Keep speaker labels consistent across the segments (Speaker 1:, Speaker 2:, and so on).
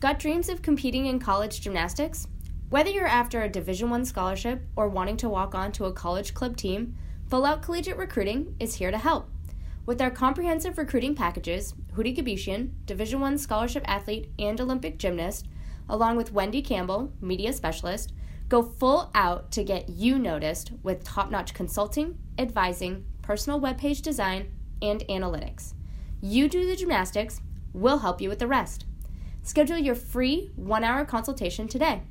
Speaker 1: Got dreams of competing in college gymnastics? Whether you're after a Division 1 scholarship or wanting to walk on to a college club team, Full Out Collegiate Recruiting is here to help. With our comprehensive recruiting packages, Houry Gebeshian, Division 1 scholarship athlete and Olympic gymnast, along with Wendy Campbell, media specialist, go full out to get you noticed with top-notch consulting, advising, personal webpage design, and analytics. You do the gymnastics, we'll help you with the rest. Schedule your free one hour consultation today.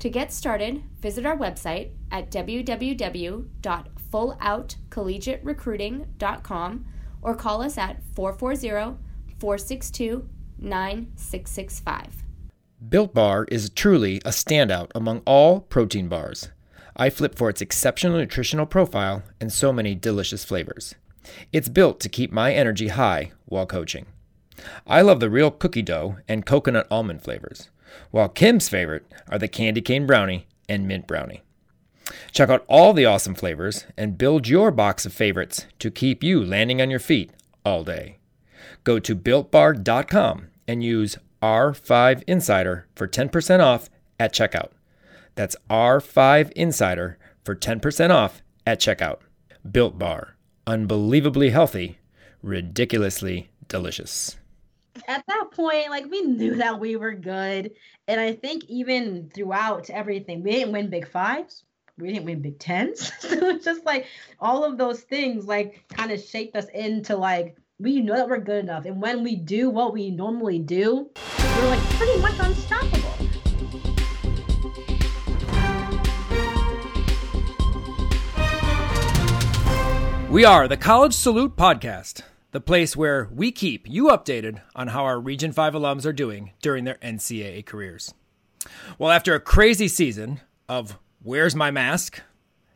Speaker 1: To get started, visit our website at www.fulloutcollegiaterecruiting.com or call us at 440 462 9665.
Speaker 2: Built Bar is truly a standout among all protein bars. I flip for its exceptional nutritional profile and so many delicious flavors. It's built to keep my energy high while coaching. I love the real cookie dough and coconut almond flavors, while Kim's favorite are the candy cane brownie and mint brownie. Check out all the awesome flavors and build your box of favorites to keep you landing on your feet all day. Go to builtbar.com and use R5 Insider for 10% off at checkout. That's R5 Insider for 10% off at checkout. Built Bar. Unbelievably healthy, ridiculously delicious
Speaker 3: at that point, like we knew that we were good. And I think even throughout everything, we didn't win big fives. We didn't win big tens. so it's just like all of those things like kind of shaped us into like we know that we're good enough. And when we do what we normally do, we're like pretty much unstoppable.
Speaker 2: We are the College Salute Podcast the place where we keep you updated on how our Region 5 alums are doing during their NCAA careers. Well, after a crazy season of Where's My Mask,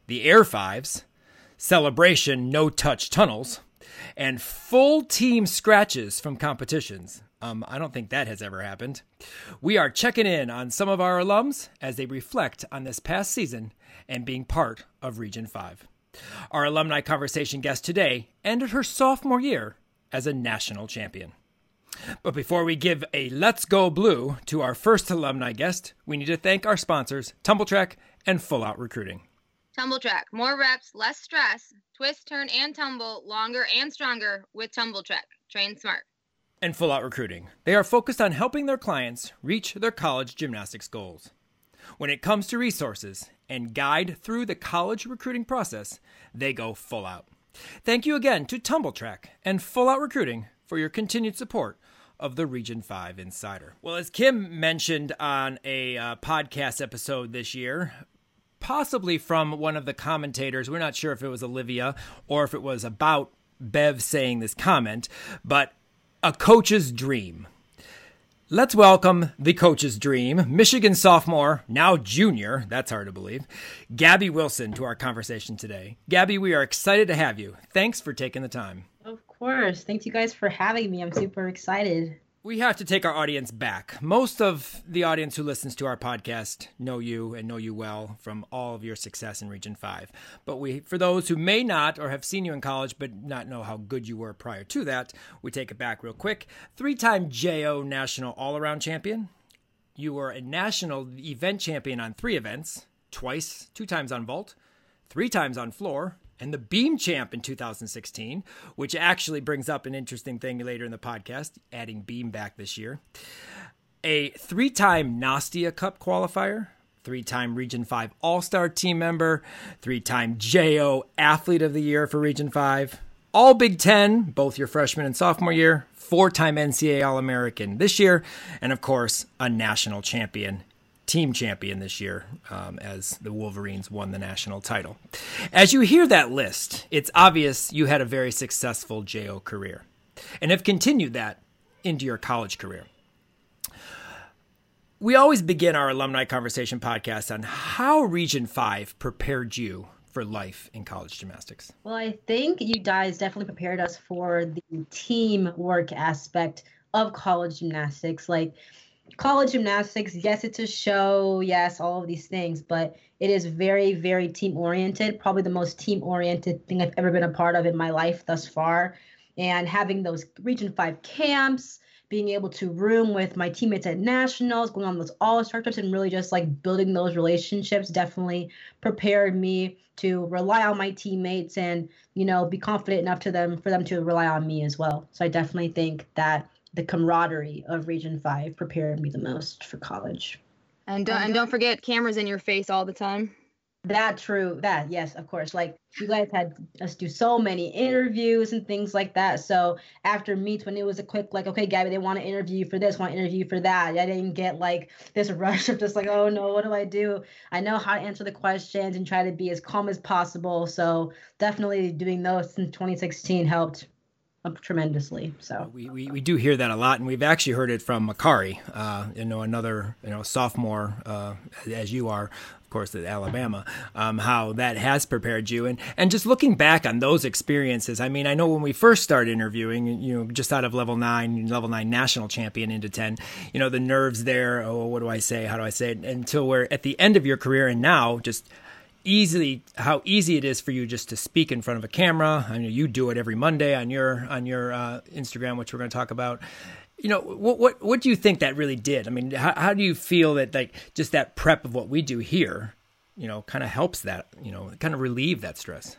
Speaker 2: the Air Fives, Celebration No Touch Tunnels, and full team scratches from competitions, um, I don't think that has ever happened. We are checking in on some of our alums as they reflect on this past season and being part of Region 5. Our alumni conversation guest today ended her sophomore year as a national champion. But before we give a Let's Go Blue to our first alumni guest, we need to thank our sponsors, Tumbl Trak and Full Out Recruiting.
Speaker 4: Tumbl Trak, more reps, less stress. Twist, turn, and tumble, longer and stronger with Tumbl Trak. Train smart.
Speaker 2: And Full Out Recruiting. They are focused on helping their clients reach their college gymnastics goals. When it comes to resources and guide through the college recruiting process, they go full out. Thank you again to Tumbl Trak and Full Out Recruiting for your continued support of the Region 5 Insider. Well, as Kim mentioned on a uh, podcast episode this year, possibly from one of the commentators, we're not sure if it was Olivia or if it was about Bev saying this comment, but a coach's dream. Let's welcome the coach's dream, Michigan sophomore, now junior, that's hard to believe, Gabby Wilson to our conversation today. Gabby, we are excited to have you. Thanks for taking the time.
Speaker 3: Of course. Thanks you guys for having me. I'm super excited
Speaker 2: we have to take our audience back. Most of the audience who listens to our podcast know you and know you well from all of your success in Region 5. But we for those who may not or have seen you in college but not know how good you were prior to that, we take it back real quick. Three-time JO National All-Around Champion. You were a national event champion on 3 events, twice, two times on vault, three times on floor, and the Beam Champ in 2016, which actually brings up an interesting thing later in the podcast, adding Beam back this year. A three time Nastia Cup qualifier, three time Region 5 All Star team member, three time JO Athlete of the Year for Region 5, all Big Ten, both your freshman and sophomore year, four time NCAA All American this year, and of course, a national champion team champion this year um, as the Wolverines won the national title. As you hear that list, it's obvious you had a very successful JO career and have continued that into your college career. We always begin our alumni conversation podcast on how Region 5 prepared you for life in college gymnastics.
Speaker 3: Well, I think you guys definitely prepared us for the teamwork aspect of college gymnastics. Like, college gymnastics, yes, it's a show, yes, all of these things, but it is very, very team oriented. Probably the most team oriented thing I've ever been a part of in my life thus far. And having those Region 5 camps, being able to room with my teammates at nationals, going on those all star trips, and really just like building those relationships definitely prepared me to rely on my teammates and you know be confident enough to them for them to rely on me as well. So I definitely think that the camaraderie of Region Five prepared me the most for college.
Speaker 4: And don't, and don't forget cameras in your face all the time.
Speaker 3: That true. That yes, of course. Like you guys had us do so many interviews and things like that. So after meets, when it was a quick like, okay, Gabby, they want to interview you for this, want to interview for that. I didn't get like this rush of just like, oh no, what do I do? I know how to answer the questions and try to be as calm as possible. So definitely doing those since 2016 helped tremendously. So
Speaker 2: we, we, we do hear that a lot, and we've actually heard it from Makarri, uh, you know, another you know sophomore uh, as you are, of course, at Alabama. Um, how that has prepared you, and and just looking back on those experiences. I mean, I know when we first started interviewing, you know, just out of level nine, level nine national champion into ten, you know, the nerves there. Oh, what do I say? How do I say it? Until we're at the end of your career, and now just easily how easy it is for you just to speak in front of a camera. I know you do it every Monday on your on your uh, Instagram, which we're going to talk about. You know, what what what do you think that really did? I mean, how how do you feel that like just that prep of what we do here, you know, kind of helps that, you know, kind of relieve that stress?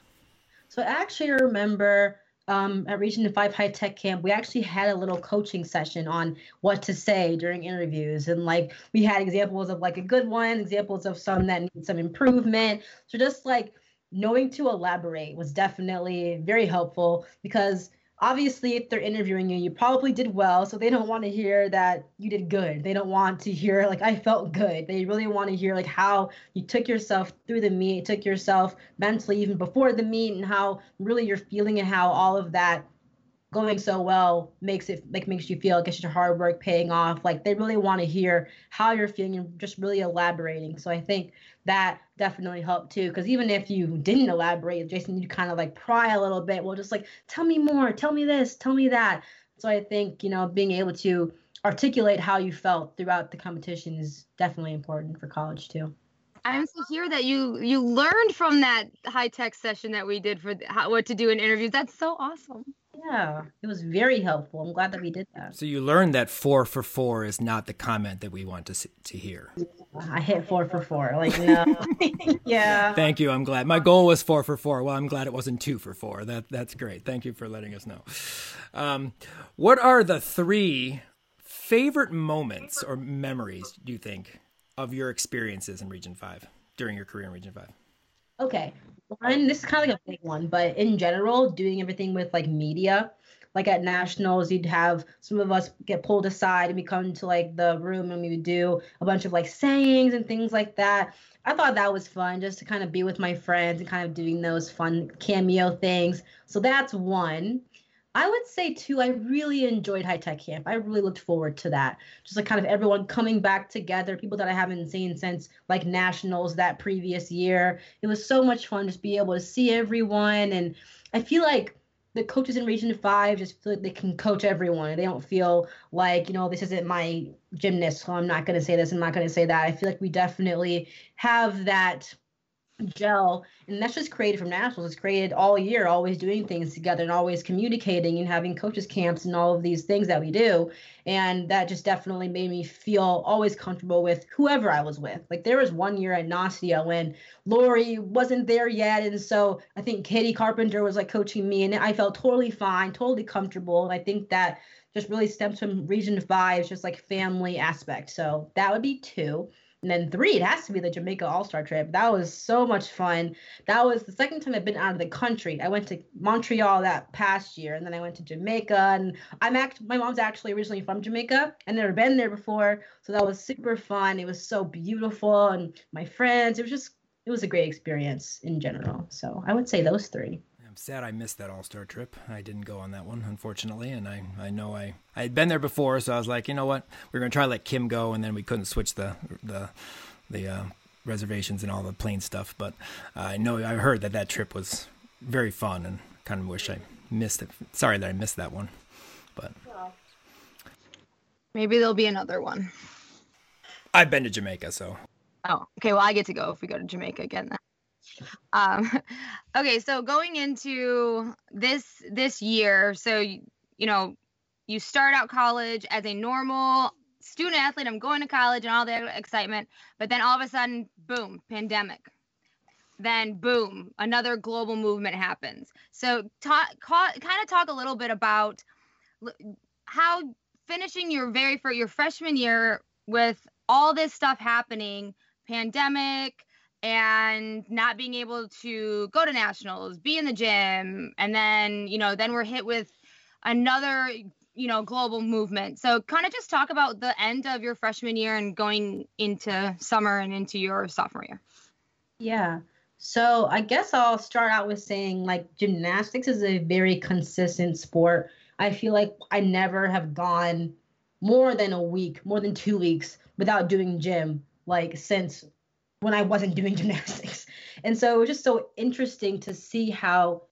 Speaker 3: So I actually remember um, at Region 5 High Tech Camp, we actually had a little coaching session on what to say during interviews. And like we had examples of like a good one, examples of some that need some improvement. So just like knowing to elaborate was definitely very helpful because obviously if they're interviewing you you probably did well so they don't want to hear that you did good. They don't want to hear like i felt good. They really want to hear like how you took yourself through the meet took yourself mentally even before the meet and how really you're feeling and how all of that going so well makes it like makes you feel like your hard work paying off. Like they really want to hear how you're feeling and just really elaborating. So i think that definitely helped too because even if you didn't elaborate jason you kind of like pry a little bit. Well just like tell me more tell me this tell me that. So i think you know being able to articulate how you felt throughout the competition is definitely important for college too.
Speaker 4: I'm to hear that you you learned from that high tech session that we did for how, what to do in interviews. That's so awesome.
Speaker 3: Yeah, it was very helpful. I'm glad that we did that.
Speaker 2: So you learned that four for four is not the comment that we want to see, to hear.
Speaker 3: I hit four for four. Like no. yeah.
Speaker 2: Thank you. I'm glad. My goal was four for four. Well, I'm glad it wasn't two for four. That that's great. Thank you for letting us know. Um, what are the three favorite moments or memories do you think of your experiences in Region Five during your career in Region Five?
Speaker 3: Okay, one. This is kind of like a big one, but in general, doing everything with like media, like at nationals, you'd have some of us get pulled aside and we come to like the room and we would do a bunch of like sayings and things like that. I thought that was fun just to kind of be with my friends and kind of doing those fun cameo things. So that's one. I would say too, I really enjoyed High Tech Camp. I really looked forward to that. Just like kind of everyone coming back together, people that I haven't seen since like nationals that previous year. It was so much fun just be able to see everyone. And I feel like the coaches in Region Five just feel like they can coach everyone. They don't feel like, you know, this isn't my gymnast, so I'm not gonna say this, I'm not gonna say that. I feel like we definitely have that gel and that's just created from nationals it's created all year always doing things together and always communicating and having coaches camps and all of these things that we do. And that just definitely made me feel always comfortable with whoever i was with. Like there was one year at Nastia when lori wasn't there yet and so i think katie carpenter was like coaching me and i felt totally fine totally comfortable. And i think that just really stems from region five just like family aspect. So that would be two and then three, it has to be the Jamaica All Star trip. That was so much fun. That was the second time I've been out of the country. I went to Montreal that past year, and then I went to Jamaica. And I'm act my mom's actually originally from Jamaica. I've never been there before, so that was super fun. It was so beautiful, and my friends. It was just it was a great experience in general. So I would say those three.
Speaker 2: I'm sad I missed that All Star trip. I didn't go on that one, unfortunately, and I, I know I I had been there before, so I was like, you know what, we're gonna try to let Kim go, and then we couldn't switch the the the uh, reservations and all the plane stuff. But uh, I know I heard that that trip was very fun, and kind of wish I missed it. Sorry that I missed that one, but
Speaker 4: maybe there'll be another one.
Speaker 2: I've been to Jamaica, so.
Speaker 4: Oh, okay. Well, I get to go if we go to Jamaica again. Then. Um, okay, so going into this this year, so you know, you start out college as a normal student athlete. I'm going to college and all that excitement. But then all of a sudden, boom, pandemic. Then boom, another global movement happens. So talk, kind of talk a little bit about how finishing your very first your freshman year with all this stuff happening, pandemic, and not being able to go to nationals, be in the gym, and then you know then we're hit with another you know global movement. So kind of just talk about the end of your freshman year and going into summer and into your sophomore year.
Speaker 3: Yeah. So I guess I'll start out with saying like gymnastics is a very consistent sport. I feel like I never have gone more than a week, more than two weeks without doing gym, like since when I wasn't doing gymnastics. And so it was just so interesting to see how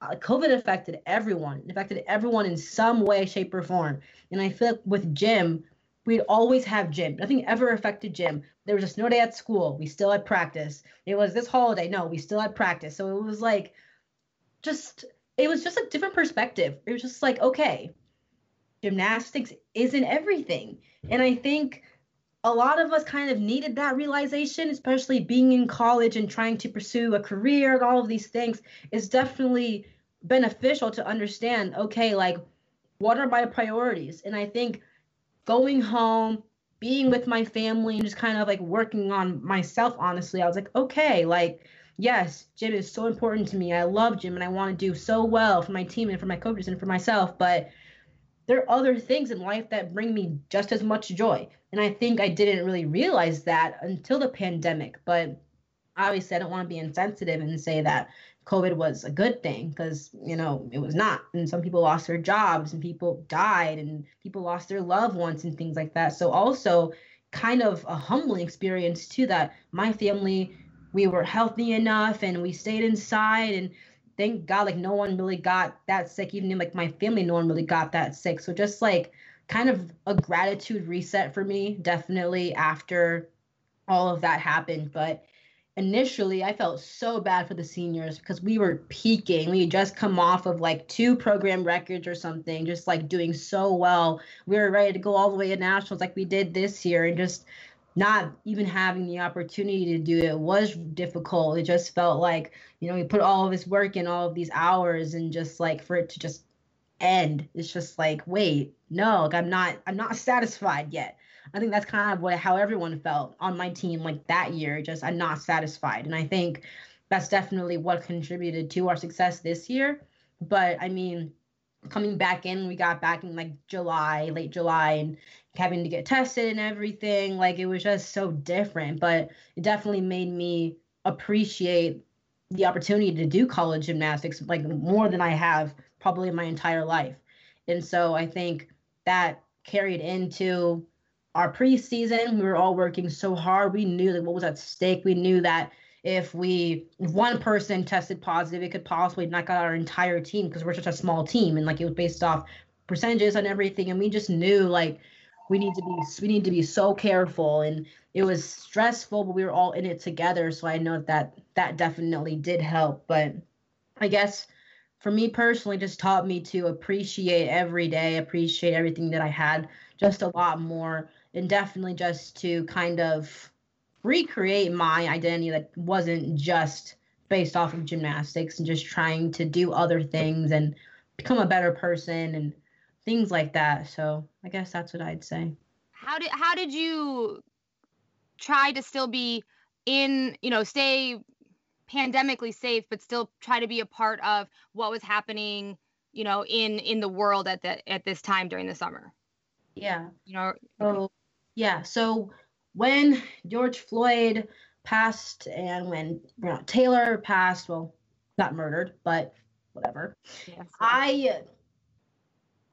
Speaker 3: uh, COVID affected everyone, it affected everyone in some way, shape, or form. And I feel like with gym, we'd always have gym. Nothing ever affected gym. There was a snow day at school. We still had practice. It was this holiday. No, we still had practice. So it was like just it was just a different perspective. It was just like, okay, gymnastics isn't everything. And I think a lot of us kind of needed that realization, especially being in college and trying to pursue a career and all of these things It's definitely beneficial to understand, okay, like what are my priorities? And I think going home, being with my family and just kind of like working on myself honestly, I was like, okay, like yes, gym is so important to me. I love gym and I want to do so well for my team and for my coaches and for myself, but there are other things in life that bring me just as much joy. And I think I didn't really realize that until the pandemic. But obviously, I don't want to be insensitive and say that COVID was a good thing because, you know, it was not. And some people lost their jobs and people died and people lost their loved ones and things like that. So, also, kind of a humbling experience too that my family we were healthy enough and we stayed inside and thank God, like no one really got that sick. Even in like my family, no one really got that sick. So just like kind of a gratitude reset for me, definitely after all of that happened. But initially, I felt so bad for the seniors because we were peaking. We had just come off of like two program records or something, just like doing so well. We were ready to go all the way to nationals like we did this year, and just not even having the opportunity to do it was difficult. It just felt like, you know, we put all of this work in, all of these hours, and just like for it to just end, it's just like, wait, no, like I'm not, I'm not satisfied yet. I think that's kind of what how everyone felt on my team like that year. Just I'm not satisfied, and I think that's definitely what contributed to our success this year. But I mean, coming back in, we got back in like July, late July, and having to get tested and everything. Like it was just so different, but it definitely made me appreciate the opportunity to do college gymnastics like more than I have probably in my entire life. And so I think that carried into our preseason. We were all working so hard. We knew that what was at stake. We knew that if we one person tested positive, it could possibly knock out our entire team because we're such a small team and like it was based off percentages and everything. And we just knew like we need to be we need to be so careful and it was stressful but we were all in it together so i know that that definitely did help but i guess for me personally just taught me to appreciate every day appreciate everything that i had just a lot more and definitely just to kind of recreate my identity that wasn't just based off of gymnastics and just trying to do other things and become a better person and things like that. So I guess that's what I'd say.
Speaker 4: How did how did you try to still be in, you know, stay pandemically safe, but still try to be a part of what was happening, you know, in in the world at that at this time during the summer?
Speaker 3: Yeah.
Speaker 4: You know.
Speaker 3: So yeah. So when George Floyd passed and when know, Taylor passed, well, not murdered, but whatever. Yes. I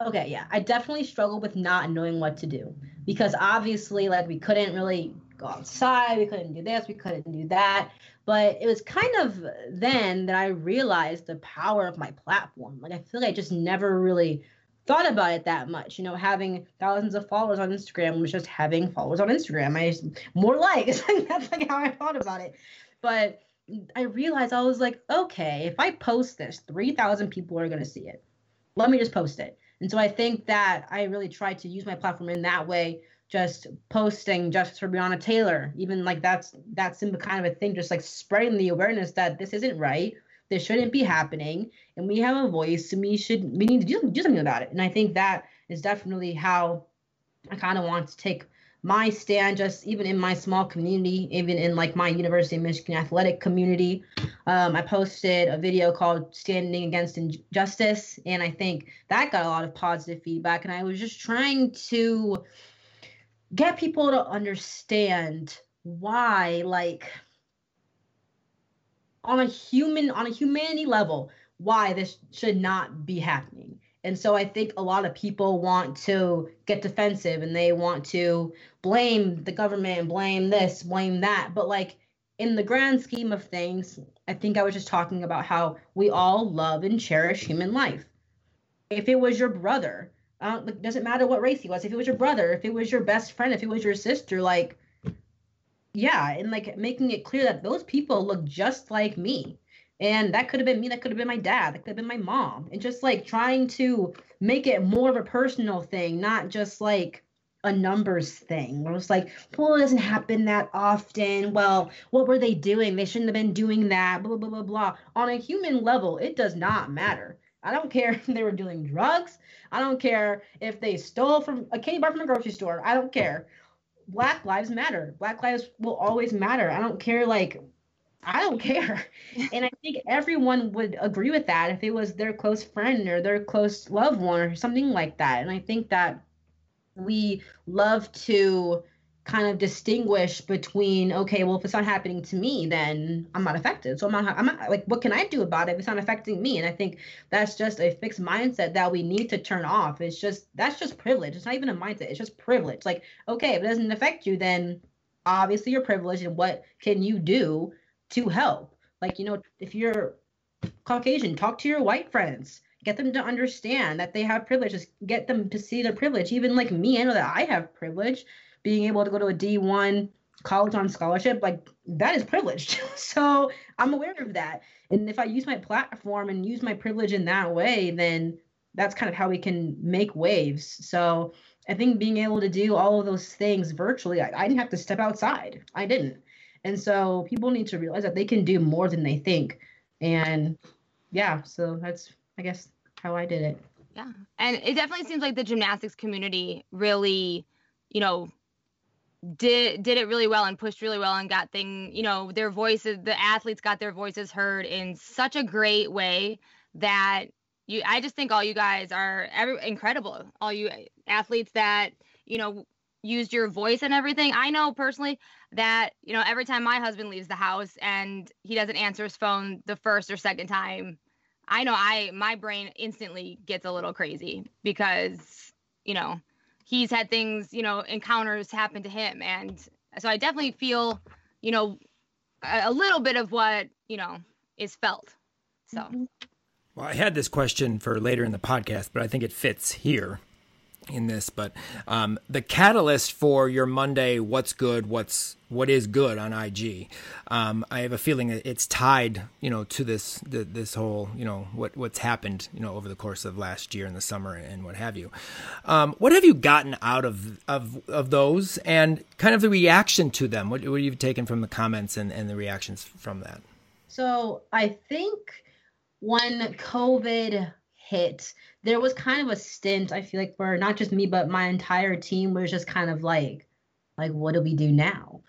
Speaker 3: Okay, yeah. I definitely struggled with not knowing what to do because obviously, like, we couldn't really go outside, we couldn't do this, we couldn't do that. But it was kind of then that I realized the power of my platform. Like, I feel like I just never really thought about it that much. You know, having thousands of followers on Instagram was just having followers on Instagram. I just, more likes. That's like how I thought about it. But I realized I was like, okay, if I post this, 3,000 people are going to see it. Let me just post it And so I think that I really tried to use my platform in that way, just posting just for Breonna Taylor, even like that's that's kind of a thing, just like spreading the awareness that this isn't right, this shouldn't be happening, and we have a voice, and we should we need to do, do something about it. And I think that is definitely how I kind of want to take my stand just even in my small community even in like my university of michigan athletic community um, i posted a video called standing against injustice and i think that got a lot of positive feedback and i was just trying to get people to understand why like on a human on a humanity level why this should not be happening and so I think a lot of people want to get defensive and they want to blame the government, blame this, blame that. But like in the grand scheme of things, I think I was just talking about how we all love and cherish human life. If it was your brother, uh, it doesn't matter what race he was. If it was your brother, if it was your best friend, if it was your sister, like, yeah, and like making it clear that those people look just like me. And that could have been me that could have been my dad that could have been my mom. And just like trying to make it more of a personal thing not just like a numbers thing. Where it's like well it doesn't happen that often. Well what were they doing? They shouldn't have been doing that. Blah blah blah blah. On a human level it does not matter. I don't care if they were doing drugs. I don't care if they stole from a candy bar from a grocery store. I don't care black lives matter black lives will always matter i don't care like I don't care. And I think everyone would agree with that if it was their close friend or their close loved one or something like that. And I think that we love to kind of distinguish between okay well if it's not happening to me then i'm not affected so i'm not i'm not like what can i do about it if it's not affecting me and i think that's just a fixed mindset that we need to turn off it's just that's just privilege it's not even a mindset it's just privilege like okay if it doesn't affect you then obviously you're privileged and what can you do to help. Like, you know, if you're Caucasian, talk to your white friends. Get them to understand that they have privilege. Just get them to see their privilege. Even like me, I know that I have privilege. Being able to go to a D1 college on scholarship, like that is privileged. so I'm aware of that. And if I use my platform and use my privilege in that way, then that's kind of how we can make waves. So I think being able to do all of those things virtually, I, I didn't have to step outside. I didn't. And so people need to realize that they can do more than they think. And yeah, so that's I guess how I did it.
Speaker 4: Yeah. And it definitely seems like the gymnastics community really, you know, did did it really well and pushed really well and got thing, you know, their voices the athletes got their voices heard in such a great way that you I just think all you guys are every, incredible. All you athletes that, you know, used your voice and everything. I know personally that, you know, every time my husband leaves the house and he doesn't answer his phone the first or second time, I know I my brain instantly gets a little crazy because, you know, he's had things, you know, encounters happen to him and so I definitely feel, you know, a, little bit of what, you know, is felt. So.
Speaker 2: Well, I had this question for later in the podcast, but I think it fits here in this, but um, the catalyst for your Monday, what's good, what's what is good on IG. Um, I have a feeling that it's tied, you know, to this the, this whole, you know, what what's happened, you know, over the course of last year in the summer and what have you. Um, what have you gotten out of of of those, and kind of the reaction to them? What what have you taken from the comments and and the reactions from that?
Speaker 3: So I think when COVID hit, there was kind of a stint, I feel like, for not just me, but my entire team was just kind of like, like, what do we do now?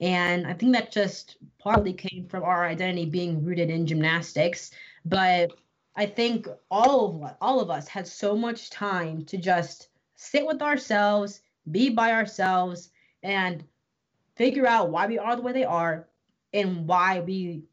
Speaker 3: And I think that just partly came from our identity being rooted in gymnastics. But I think all of all of us had so much time to just sit with ourselves, be by ourselves, and figure out why we are the way they are and why we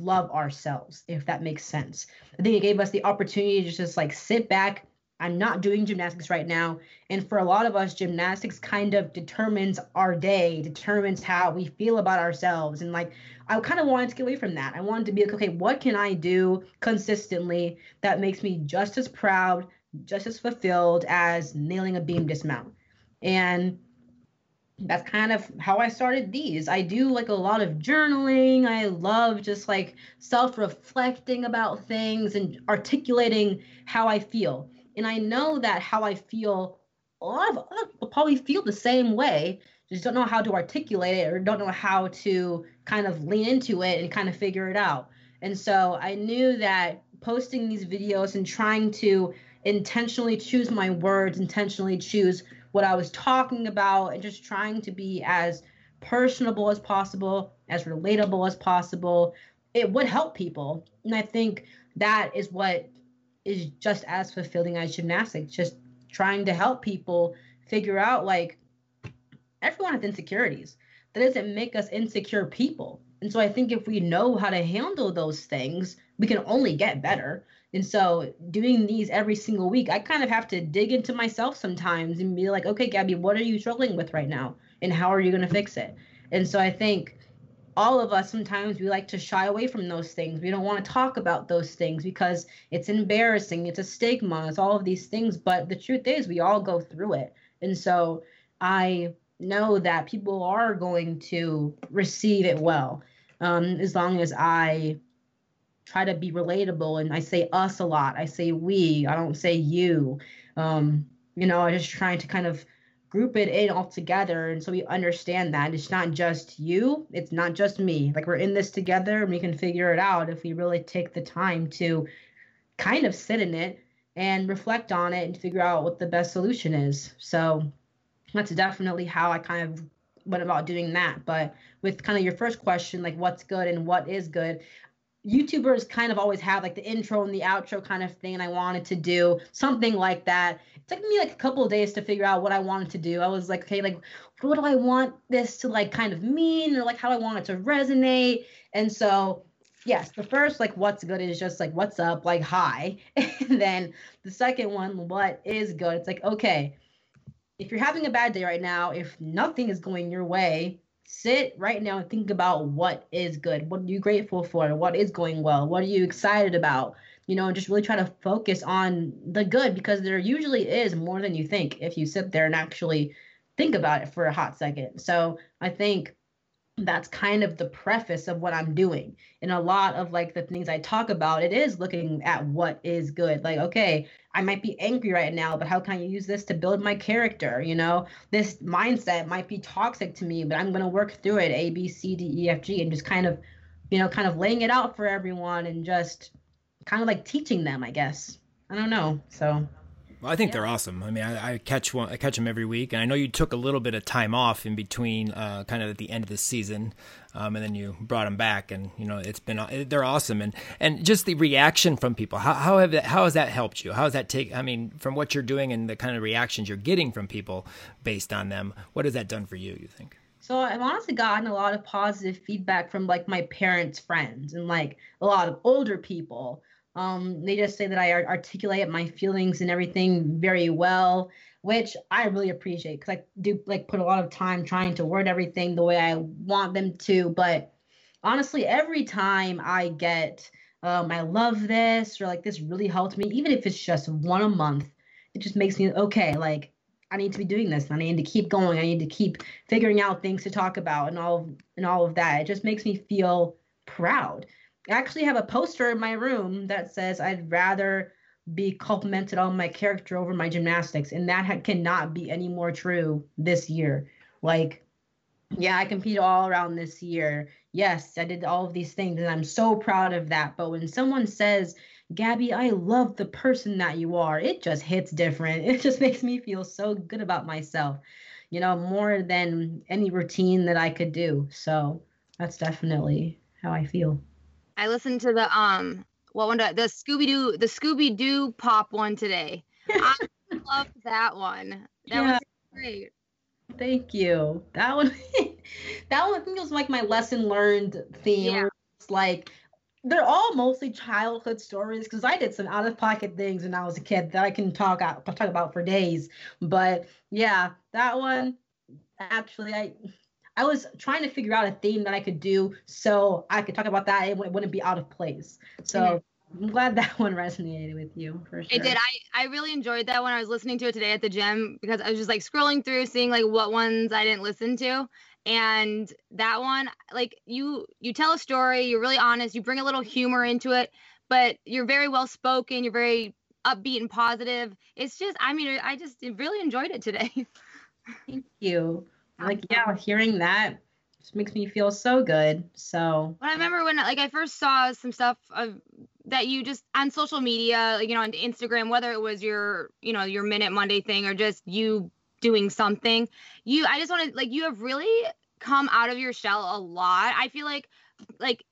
Speaker 3: love ourselves, if that makes sense. I think it gave us the opportunity to just like sit back. I'm not doing gymnastics right now. And for a lot of us, gymnastics kind of determines our day, determines how we feel about ourselves. And like, I kind of wanted to get away from that. I wanted to be like, okay, what can I do consistently that makes me just as proud, just as fulfilled as nailing a beam dismount? And that's kind of how I started these. I do like a lot of journaling. I love just like self reflecting about things and articulating how I feel. And I know that how I feel, a lot of people probably feel the same way, just don't know how to articulate it or don't know how to kind of lean into it and kind of figure it out. And so I knew that posting these videos and trying to intentionally choose my words, intentionally choose what I was talking about, and just trying to be as personable as possible, as relatable as possible, it would help people. And I think that is what is just as fulfilling as gymnastics, just trying to help people figure out like everyone has insecurities. That doesn't make us insecure people. And so I think if we know how to handle those things, we can only get better. And so doing these every single week, I kind of have to dig into myself sometimes and be like, okay, Gabby, what are you struggling with right now? And how are you going to fix it? And so I think all of us sometimes we like to shy away from those things. We don't want to talk about those things because it's embarrassing, it's a stigma, it's all of these things. But the truth is, we all go through it. And so I know that people are going to receive it well um, as long as I try to be relatable and I say us a lot. I say we, I don't say you. Um, you know, I'm just trying to kind of group it in all together and so we understand that. It's not just you. It's not just me. Like we're in this together and we can figure it out if we really take the time to kind of sit in it and reflect on it and figure out what the best solution is. So that's definitely how i kind of went about doing that. But with kind of your first question like what's good and what is good YouTubers kind of always have like the intro and the outro kind of thing, and I wanted to do something like that. It took me like a couple of days to figure out what I wanted to do. I was like, okay, like what do I want this to like kind of mean, or like how I want it to resonate. And so, yes, the first like what's good is just like what's up, like hi, and then the second one, what is good? It's like okay, if you're having a bad day right now, if nothing is going your way, sit right now and think about what is good. What are you grateful for? What is going well? What are you excited about? You know, just really try to focus on the good because there usually is more than you think if you sit there and actually think about it for a hot second. So I think that's kind of the preface of what I'm doing. And a lot of like the things I talk about, it is looking at what is good. Like, okay, I might be angry right now, but how can I use this to build my character? You know, this mindset might be toxic to me, but I'm going to work through it A, B, C, D, E, F, G, and just kind of, you know, kind of laying it out for everyone and just kind of like teaching them, I guess. I don't know. So
Speaker 2: well, I think yeah. they're awesome. I mean, I, I, catch one, I catch them every week, and I know you took a little bit of time off in between, uh, kind of at the end of the season, um, and then you brought them back, and you know it's been they're awesome, and and just the reaction from people. How how have that how has that helped you? How has that take? I mean, from what you're doing and the kind of reactions you're getting from people based on them, what has that done for you? You think?
Speaker 3: So I've honestly gotten a lot of positive feedback from like my parents' friends and like a lot of older people um, they just say that I articulate my feelings and everything very well, which I really appreciate because I do like put a lot of time trying to word everything the way I want them to. But honestly, every time I get, um, I love this or like this really helped me, even if it's just one a month, it just makes me okay. Like I need to be doing this. I need to keep going. I need to keep figuring out things to talk about and all and all of that. It just makes me feel proud I actually have a poster in my room that says I'd rather be complimented on my character over my gymnastics, and that ha- cannot be any more true this year. Like, yeah, I competed all around this year. Yes, I did all of these things, and I'm so proud of that. But when someone says, Gabby, I love the person that you are, it just hits different. It just makes me feel so good about myself, you know, more than any routine that I could do. So that's definitely how I feel.
Speaker 4: I listened to the um what one the Scooby Doo the Scooby Doo pop one today. I love that one. That yeah. was great.
Speaker 3: Thank you. That one that one I think was like my lesson learned theme. Yeah. It's like they're all mostly childhood stories because I did some out of pocket things when I was a kid that I can talk out, talk about for days. But yeah, that one actually I I was trying to figure out a theme that I could do so I could talk about that. It wouldn't be out of place. So mm-hmm. I'm glad that one resonated with you for sure.
Speaker 4: It did. I, I really enjoyed that when I was listening to it today at the gym because I was just like scrolling through, seeing like what ones I didn't listen to. And that one, like you, you tell a story, you're really honest, you bring a little humor into it, but you're very well spoken, you're very upbeat and positive. It's just, I mean, I just really enjoyed it today.
Speaker 3: Thank you. Like, yeah, hearing that just makes me feel so good. So,
Speaker 4: I remember when, like, I first saw some stuff of that you just on social media, you know, on Instagram, whether it was your, you know, your Minute Monday thing or just you doing something, you, I just want to, like, you have really come out of your shell a lot. I feel like, like,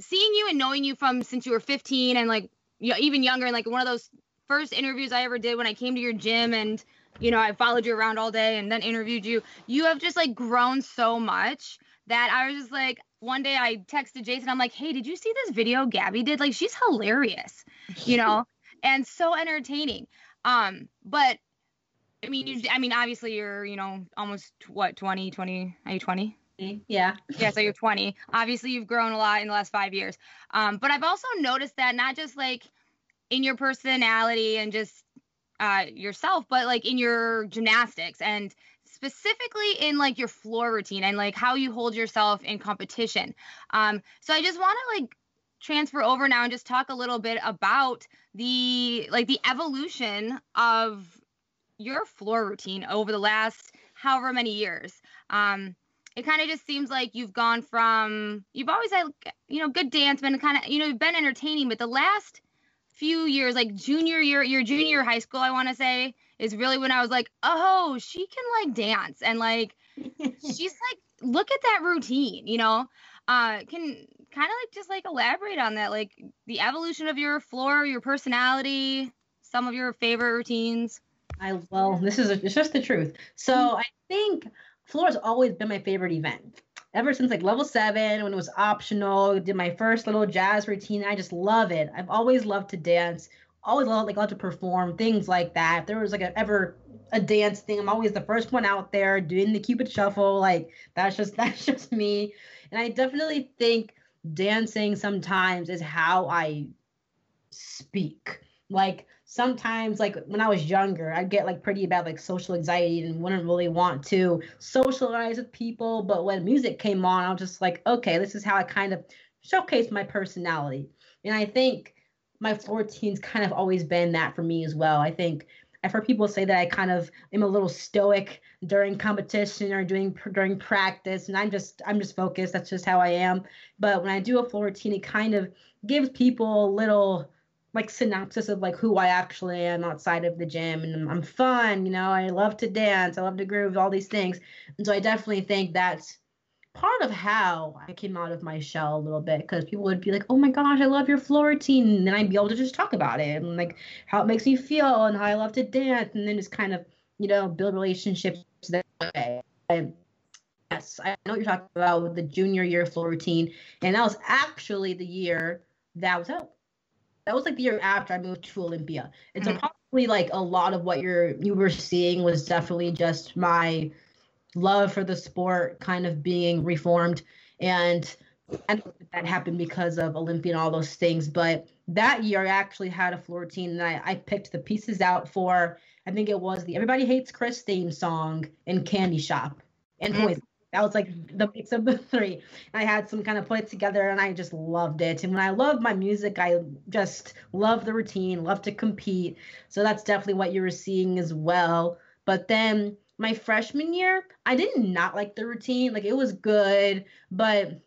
Speaker 4: seeing you and knowing you from since you were 15 and like you know, even younger and like one of those first interviews I ever did when I came to your gym and you know I followed you around all day and then interviewed you you have just like grown so much that I was just like one day I texted Jason I'm like hey did you see this video Gabby did like she's hilarious you know and so entertaining um but I mean you I mean obviously you're you know almost what 20 20 are you 20
Speaker 3: yeah.
Speaker 4: Yeah. So you're 20. Obviously, you've grown a lot in the last five years. Um, but I've also noticed that not just like in your personality and just uh, yourself, but like in your gymnastics and specifically in like your floor routine and like how you hold yourself in competition. Um, so I just want to like transfer over now and just talk a little bit about the like the evolution of your floor routine over the last however many years. Um, it kind of just seems like you've gone from you've always had you know good dance been kind of you know been entertaining but the last few years like junior year your junior high school i want to say is really when i was like oh she can like dance and like she's like look at that routine you know uh can kind of like just like elaborate on that like the evolution of your floor your personality some of your favorite routines
Speaker 3: i well this is a, it's just the truth so mm-hmm. i think floor has always been my favorite event. Ever since like level seven, when it was optional, did my first little jazz routine. I just love it. I've always loved to dance, always loved like loved to perform, things like that. If there was like a, ever a dance thing, I'm always the first one out there doing the Cupid shuffle. Like that's just that's just me. And I definitely think dancing sometimes is how I speak. Like sometimes like when I was younger, I'd get like pretty bad like social anxiety and wouldn't really want to socialize with people. But when music came on, I was just like, okay, this is how I kind of showcase my personality. And I think my 14's kind of always been that for me as well. I think I've heard people say that I kind of am a little stoic during competition or doing during practice, and I'm just I'm just focused. That's just how I am. But when I do a floor routine, it kind of gives people a little like synopsis of like who I actually am outside of the gym and I'm fun, you know, I love to dance, I love to groove, all these things. And so I definitely think that's part of how I came out of my shell a little bit because people would be like, "Oh my gosh, I love your floor routine," and then I'd be able to just talk about it and like how it makes me feel and how I love to dance, and then just kind of you know build relationships that way. And yes, I know what you're talking about with the junior year floor routine, and that was actually the year that was out that was like the year after I moved to Olympia. And so mm-hmm. probably like a lot of what you're you were seeing was definitely just my love for the sport kind of being reformed and and that happened because of Olympia and all those things. But that year I actually had a floor team and I, I picked the pieces out for I think it was the Everybody Hates Chris theme song in Candy Shop and mm-hmm. That was like the mix of the three. I had some kind of put it together and I just loved it. And when I love my music, I just love the routine, love to compete. So that's definitely what you were seeing as well. But then my freshman year, I did not like the routine. Like it was good, but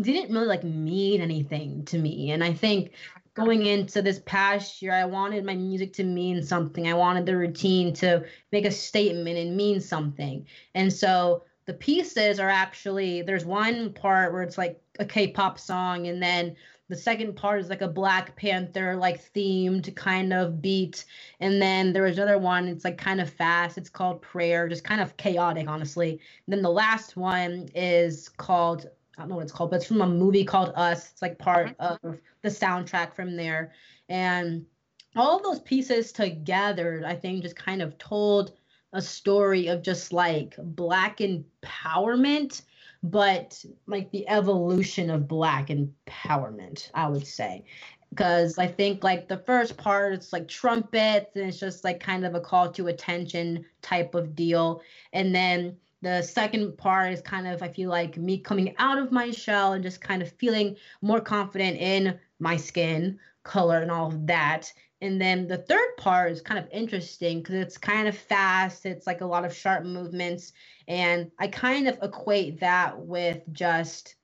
Speaker 3: didn't really like mean anything to me. And I think going into this past year, I wanted my music to mean something. I wanted the routine to make a statement and mean something. And so the pieces are actually there's one part where it's like a K-pop song and then the second part is like a Black Panther like themed kind of beat. And then there was another one it's like kind of fast it's called Prayer just kind of chaotic honestly. And then the last one is called I don't know what it's called but it's from a movie called Us. It's like part mm-hmm. of the soundtrack from there. And all those pieces together I think just kind of told a story of just like black empowerment but like the evolution of black empowerment i would say. Because i think like the first part it's like trumpets and it's just like kind of a call to attention type of deal. And then the second part is kind of i feel like me coming out of my shell and just kind of feeling more confident in my skin color and all of that. And then the third part is kind of interesting because it's kind of fast. It's like a lot of sharp movements. And I kind of equate that with just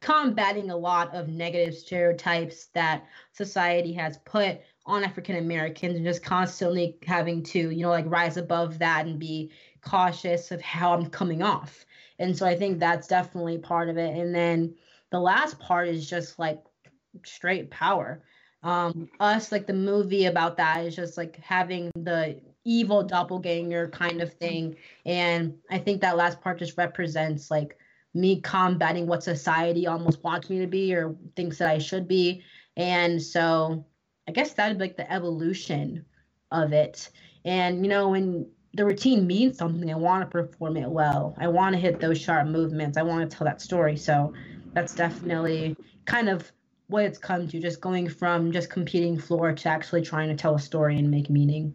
Speaker 3: combating a lot of negative stereotypes that society has put on African Americans and just constantly having to, you know, like rise above that and be cautious of how I'm coming off. And so I think that's definitely part of it. And then the last part is just like straight power. Um, us, like the movie about that is just like having the evil doppelganger kind of thing. And I think that last part just represents like me combating what society almost wants me to be or thinks that I should be. And so I guess that would be like the evolution of it. And you know, when the routine means something, I want to perform it well. I want to hit those sharp movements. I want to tell that story. So that's definitely kind of what it's come to, just going from just competing floor to actually trying to tell a story and make meaning.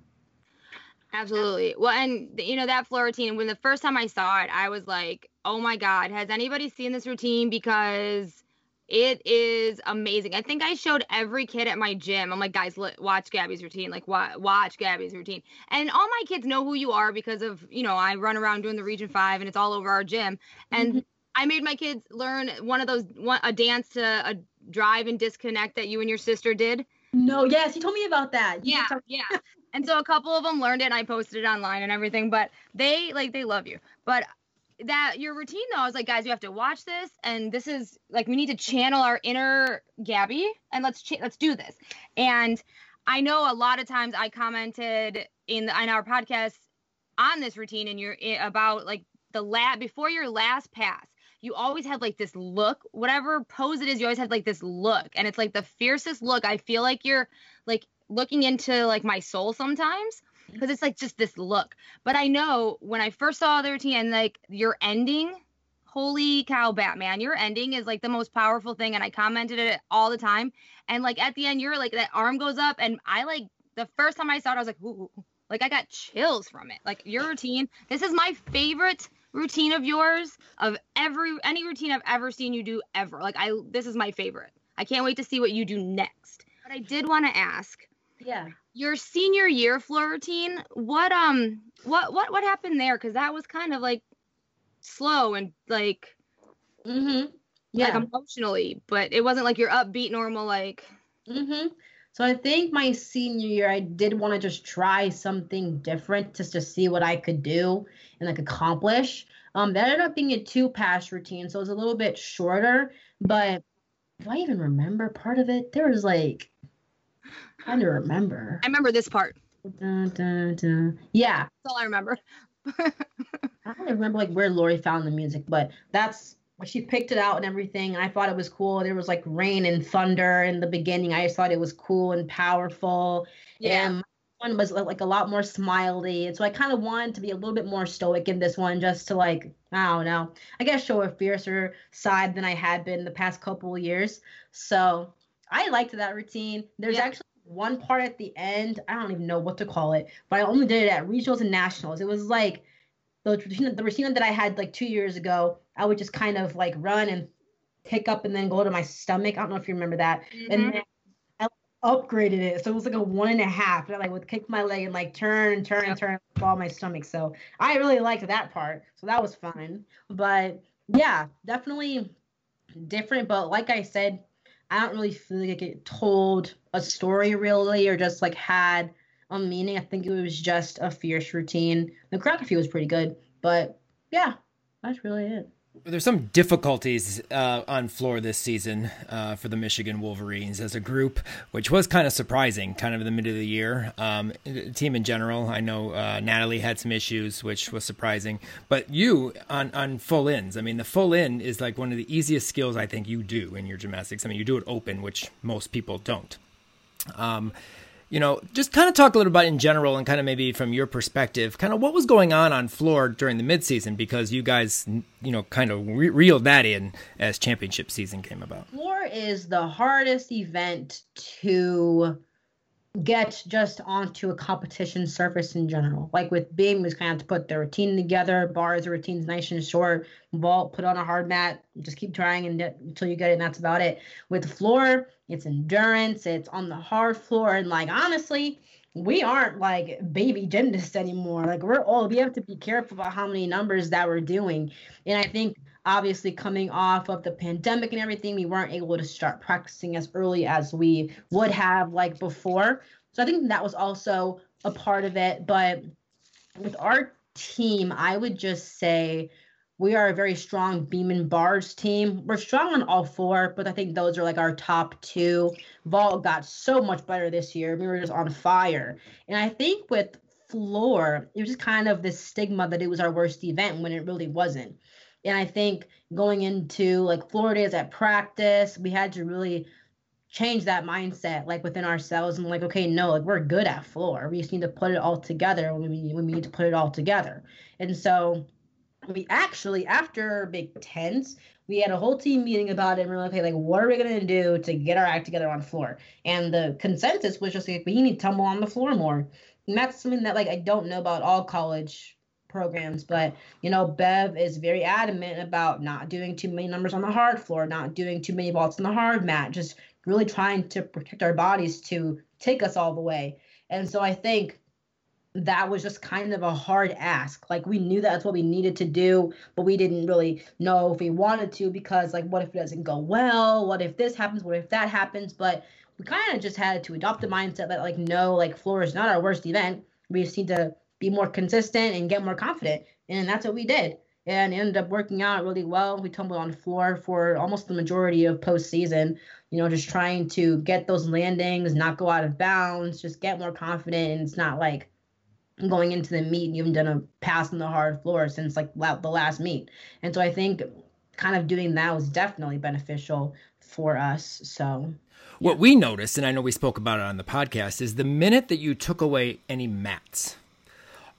Speaker 4: Absolutely. Well, and you know that floor routine. When the first time I saw it, I was like, "Oh my god, has anybody seen this routine?" Because it is amazing. I think I showed every kid at my gym. I'm like, guys, look, watch Gabby's routine. Like, watch Gabby's routine. And all my kids know who you are because of you know I run around doing the Region Five, and it's all over our gym. And mm-hmm. I made my kids learn one of those one, a dance to a drive and disconnect that you and your sister did.
Speaker 3: No, yes, you told me about that.
Speaker 4: Yeah, yeah. and so a couple of them learned it and I posted it online and everything, but they like they love you. But that your routine though, I was like, guys, you have to watch this and this is like we need to channel our inner Gabby and let's ch- let's do this. And I know a lot of times I commented in the, in our podcast on this routine and you're eh, about like the lab before your last pass you always have like this look, whatever pose it is, you always have like this look. And it's like the fiercest look. I feel like you're like looking into like my soul sometimes because it's like just this look. But I know when I first saw the routine and like your ending, holy cow, Batman, your ending is like the most powerful thing. And I commented it all the time. And like at the end, you're like that arm goes up, and I like the first time I saw it, I was like, ooh, like I got chills from it. Like your routine, this is my favorite routine of yours of every any routine I've ever seen you do ever. Like I this is my favorite. I can't wait to see what you do next. But I did want to ask.
Speaker 3: Yeah.
Speaker 4: Your senior year floor routine, what um what what what happened there cuz that was kind of like slow and like
Speaker 3: mhm yeah.
Speaker 4: like emotionally, but it wasn't like your upbeat normal like
Speaker 3: mhm so I think my senior year, I did want to just try something different just to see what I could do and like accomplish. Um, that ended up being a two pass routine, so it was a little bit shorter. But do I even remember part of it? There was like, I don't remember.
Speaker 4: I remember this part.
Speaker 3: Dun, dun, dun. Yeah,
Speaker 4: that's all I remember.
Speaker 3: I don't remember like where Lori found the music, but that's she picked it out and everything. And I thought it was cool. There was like rain and thunder in the beginning. I just thought it was cool and powerful. Yeah. And one was like a lot more smiley. And so I kind of wanted to be a little bit more stoic in this one, just to like, I don't know, I guess show a fiercer side than I had been the past couple of years. So I liked that routine. There's yeah. actually one part at the end. I don't even know what to call it, but I only did it at regionals and nationals. It was like the routine, the routine that I had like two years ago I would just kind of like run and pick up and then go to my stomach. I don't know if you remember that. Mm-hmm. And then I upgraded it. So it was like a one and a half. And I like would kick my leg and like turn and turn and turn and fall my stomach. So I really liked that part. So that was fun. But yeah, definitely different. But like I said, I don't really feel like it told a story really or just like had a meaning. I think it was just a fierce routine. The choreography was pretty good. But yeah, that's really it.
Speaker 2: There's some difficulties uh, on floor this season uh, for the Michigan Wolverines as a group, which was kind of surprising, kind of in the middle of the year. Um, team in general, I know uh, Natalie had some issues, which was surprising. But you on on full ins, I mean, the full in is like one of the easiest skills I think you do in your gymnastics. I mean, you do it open, which most people don't. Um, you know, just kind of talk a little about in general and kind of maybe from your perspective, kind of what was going on on floor during the midseason because you guys, you know, kind of re- reeled that in as championship season came about.
Speaker 3: Floor is the hardest event to get just onto a competition surface in general. Like with beam, we kind of to put the routine together, bars, the routine's nice and short, vault, put on a hard mat, just keep trying and until you get it, and that's about it. With the floor, it's endurance, it's on the hard floor, and like honestly, we aren't like baby gymnasts anymore. Like we're old. We have to be careful about how many numbers that we're doing. And I think obviously coming off of the pandemic and everything, we weren't able to start practicing as early as we would have like before. So I think that was also a part of it. But with our team, I would just say we are a very strong beam and bars team. We're strong on all four, but I think those are like our top two. Vault got so much better this year. We were just on fire. And I think with floor, it was just kind of this stigma that it was our worst event when it really wasn't. And I think going into like floor days at practice, we had to really change that mindset like within ourselves and like okay no like we're good at floor we just need to put it all together we when we need to put it all together and so we actually after Big Tens, we had a whole team meeting about it and we are like, okay, like what are we gonna do to get our act together on floor? And the consensus was just like we need to tumble on the floor more. And that's something that like I don't know about all college programs, but you know, Bev is very adamant about not doing too many numbers on the hard floor, not doing too many vaults on the hard mat, just really trying to protect our bodies to take us all the way. And so I think that was just kind of a hard ask. Like we knew that's what we needed to do, but we didn't really know if we wanted to because like what if it doesn't go well? What if this happens? What if that happens? But we kind of just had to adopt the mindset that like no, like floor is not our worst event. We just need to be more consistent and get more confident. And that's what we did. And ended up working out really well. We tumbled on the floor for almost the majority of postseason, you know, just trying to get those landings, not go out of bounds, just get more confident. And it's not like going into the meet and you haven't done a pass on the hard floor since like the last meet. And so I think kind of doing that was definitely beneficial for us. So
Speaker 2: what we noticed, and I know we spoke about it on the podcast, is the minute that you took away any mats,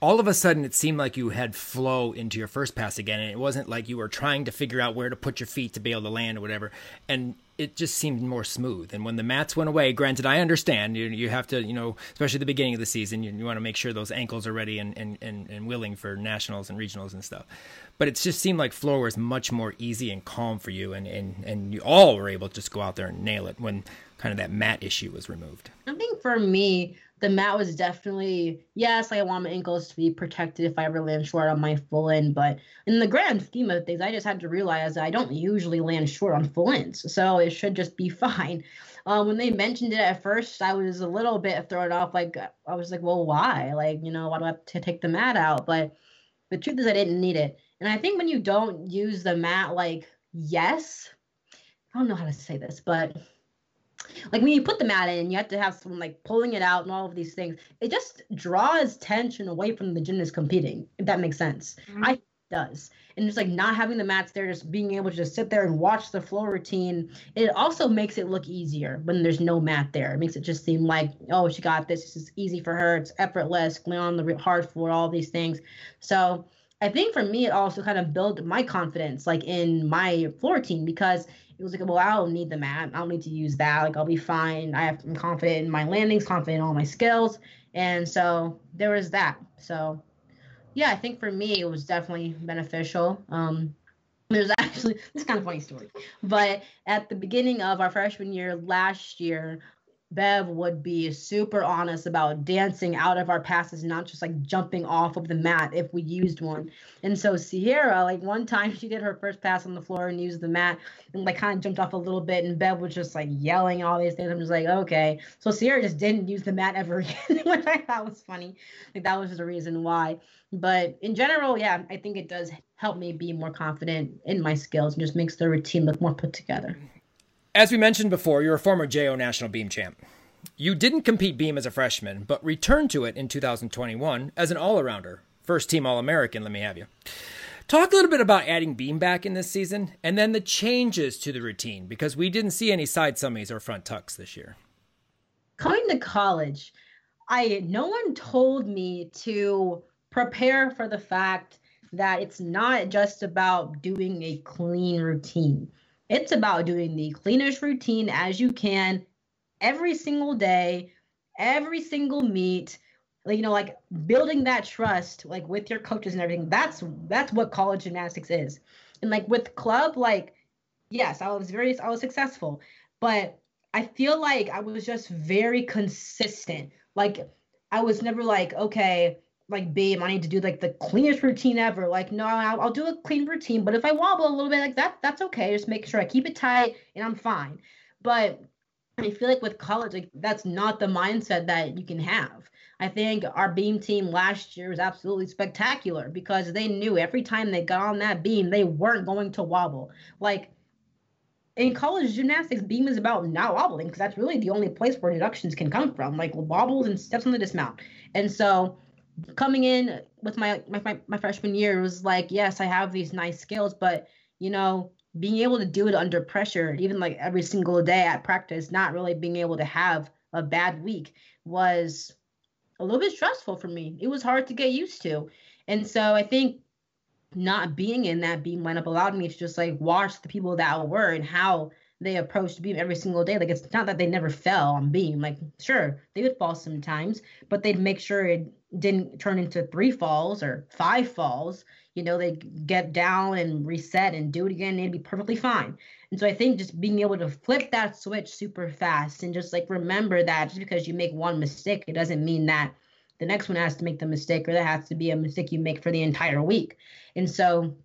Speaker 2: all of a sudden it seemed like you had flow into your first pass again and it wasn't like you were trying to figure out where to put your feet to be able to land or whatever. And it just seemed more smooth. And when the mats went away granted i understand you, you have to you know especially the beginning of the season you, you want to make sure those ankles are ready and, and, and, and willing for nationals and regionals and stuff. But it just seemed like floor was much more easy and calm for you and, and, and you all were able to just go out there and nail it when kind of that mat issue was removed.
Speaker 3: I think for me the mat was definitely yes, I want my ankles to be protected if I ever land short on my full in. But in the grand scheme of things, I just had to realize I don't usually land short on full ins, so it should just be fine. Um, when they mentioned it at first, I was a little bit thrown off. Like I was like, well, why? Like you know, why do I have to take the mat out? But the truth is, I didn't need it. And I think when you don't use the mat, like yes, I don't know how to say this, but like when you put the mat in, you have to have someone like pulling it out and all of these things. It just draws tension away from the gymnast competing, if that makes sense. Mm-hmm. I does. And just like not having the mats there, just being able to just sit there and watch the flow routine, it also makes it look easier when there's no mat there. It makes it just seem like, oh, she got this. This is easy for her. It's effortless, Going on the hard floor, all these things. So I think for me, it also kind of built my confidence, like in my floor team, because it was like, well, I don't need the mat. I don't need to use that. Like, I'll be fine. I have, I'm confident in my landings, confident in all my skills. And so there was that. So, yeah, I think for me, it was definitely beneficial. Um, there's actually, this is kind of funny story, but at the beginning of our freshman year last year, Bev would be super honest about dancing out of our passes, not just like jumping off of the mat if we used one. And so Sierra, like one time she did her first pass on the floor and used the mat and like kind of jumped off a little bit, and Bev was just like yelling all these things. I'm just like, okay. So Sierra just didn't use the mat ever again, which I thought was funny. Like that was just a reason why. But in general, yeah, I think it does help me be more confident in my skills and just makes the routine look more put together.
Speaker 2: As we mentioned before, you're a former JO National Beam champ. You didn't compete beam as a freshman, but returned to it in 2021 as an all arounder. First team All American, let me have you. Talk a little bit about adding beam back in this season and then the changes to the routine because we didn't see any side somis or front tucks this year.
Speaker 3: Coming to college, I no one told me to prepare for the fact that it's not just about doing a clean routine. It's about doing the cleanest routine as you can every single day every single meet like you know like building that trust like with your coaches and everything. That's that's what college gymnastics is. And like with club like yes i was very i was successful but i feel like i was just very consistent. Like i was never like okay like babe i need to do like the cleanest routine ever like no I'll, I'll do a clean routine but if i wobble a little bit like that that's okay just make sure i keep it tight and i'm fine but I feel like with college, like that's not the mindset that you can have. I think our beam team last year was absolutely spectacular because they knew every time they got on that beam, they weren't going to wobble. Like in college gymnastics, beam is about not wobbling because that's really the only place where deductions can come from, like wobbles and steps on the dismount. And so coming in with my my, my, freshman year was like, yes, I have these nice skills, but you know, being able to do it under pressure, even like every single day at practice, not really being able to have a bad week was a little bit stressful for me. It was hard to get used to. And so I think not being in that beam lineup allowed me to just like watch the people that were and how they approached beam every single day. Like it's not that they never fell on beam. Like sure, they would fall sometimes, but they'd make sure it didn't turn into three falls or five falls you know, they get down and reset and do it again, they'd be perfectly fine. And so I think just being able to flip that switch super fast and just like remember that just because you make one mistake, it doesn't mean that the next one has to make the mistake or that has to be a mistake you make for the entire week. And so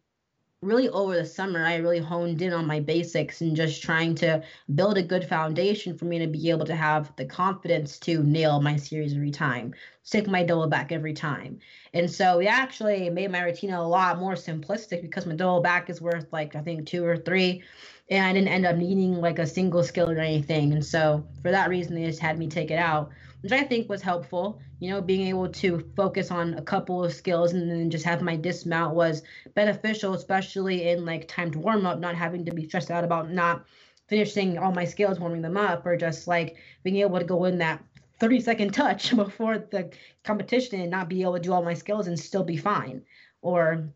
Speaker 3: really over the summer i really honed in on my basics and just trying to build a good foundation for me to be able to have the confidence to nail my series every time stick my double back every time. And so we actually made my routine a lot more simplistic because my double back is worth like i think two or three and i didn't end up needing like a single skill or anything. And so for that reason they just had me take it out which I think was helpful. You know, being able to focus on a couple of skills and then just have my dismount was beneficial, especially in like timed warm up, not having to be stressed out about not finishing all my skills, warming them up, or just like being able to go in that 30 second touch before the competition and not be able to do all my skills and still be fine. Or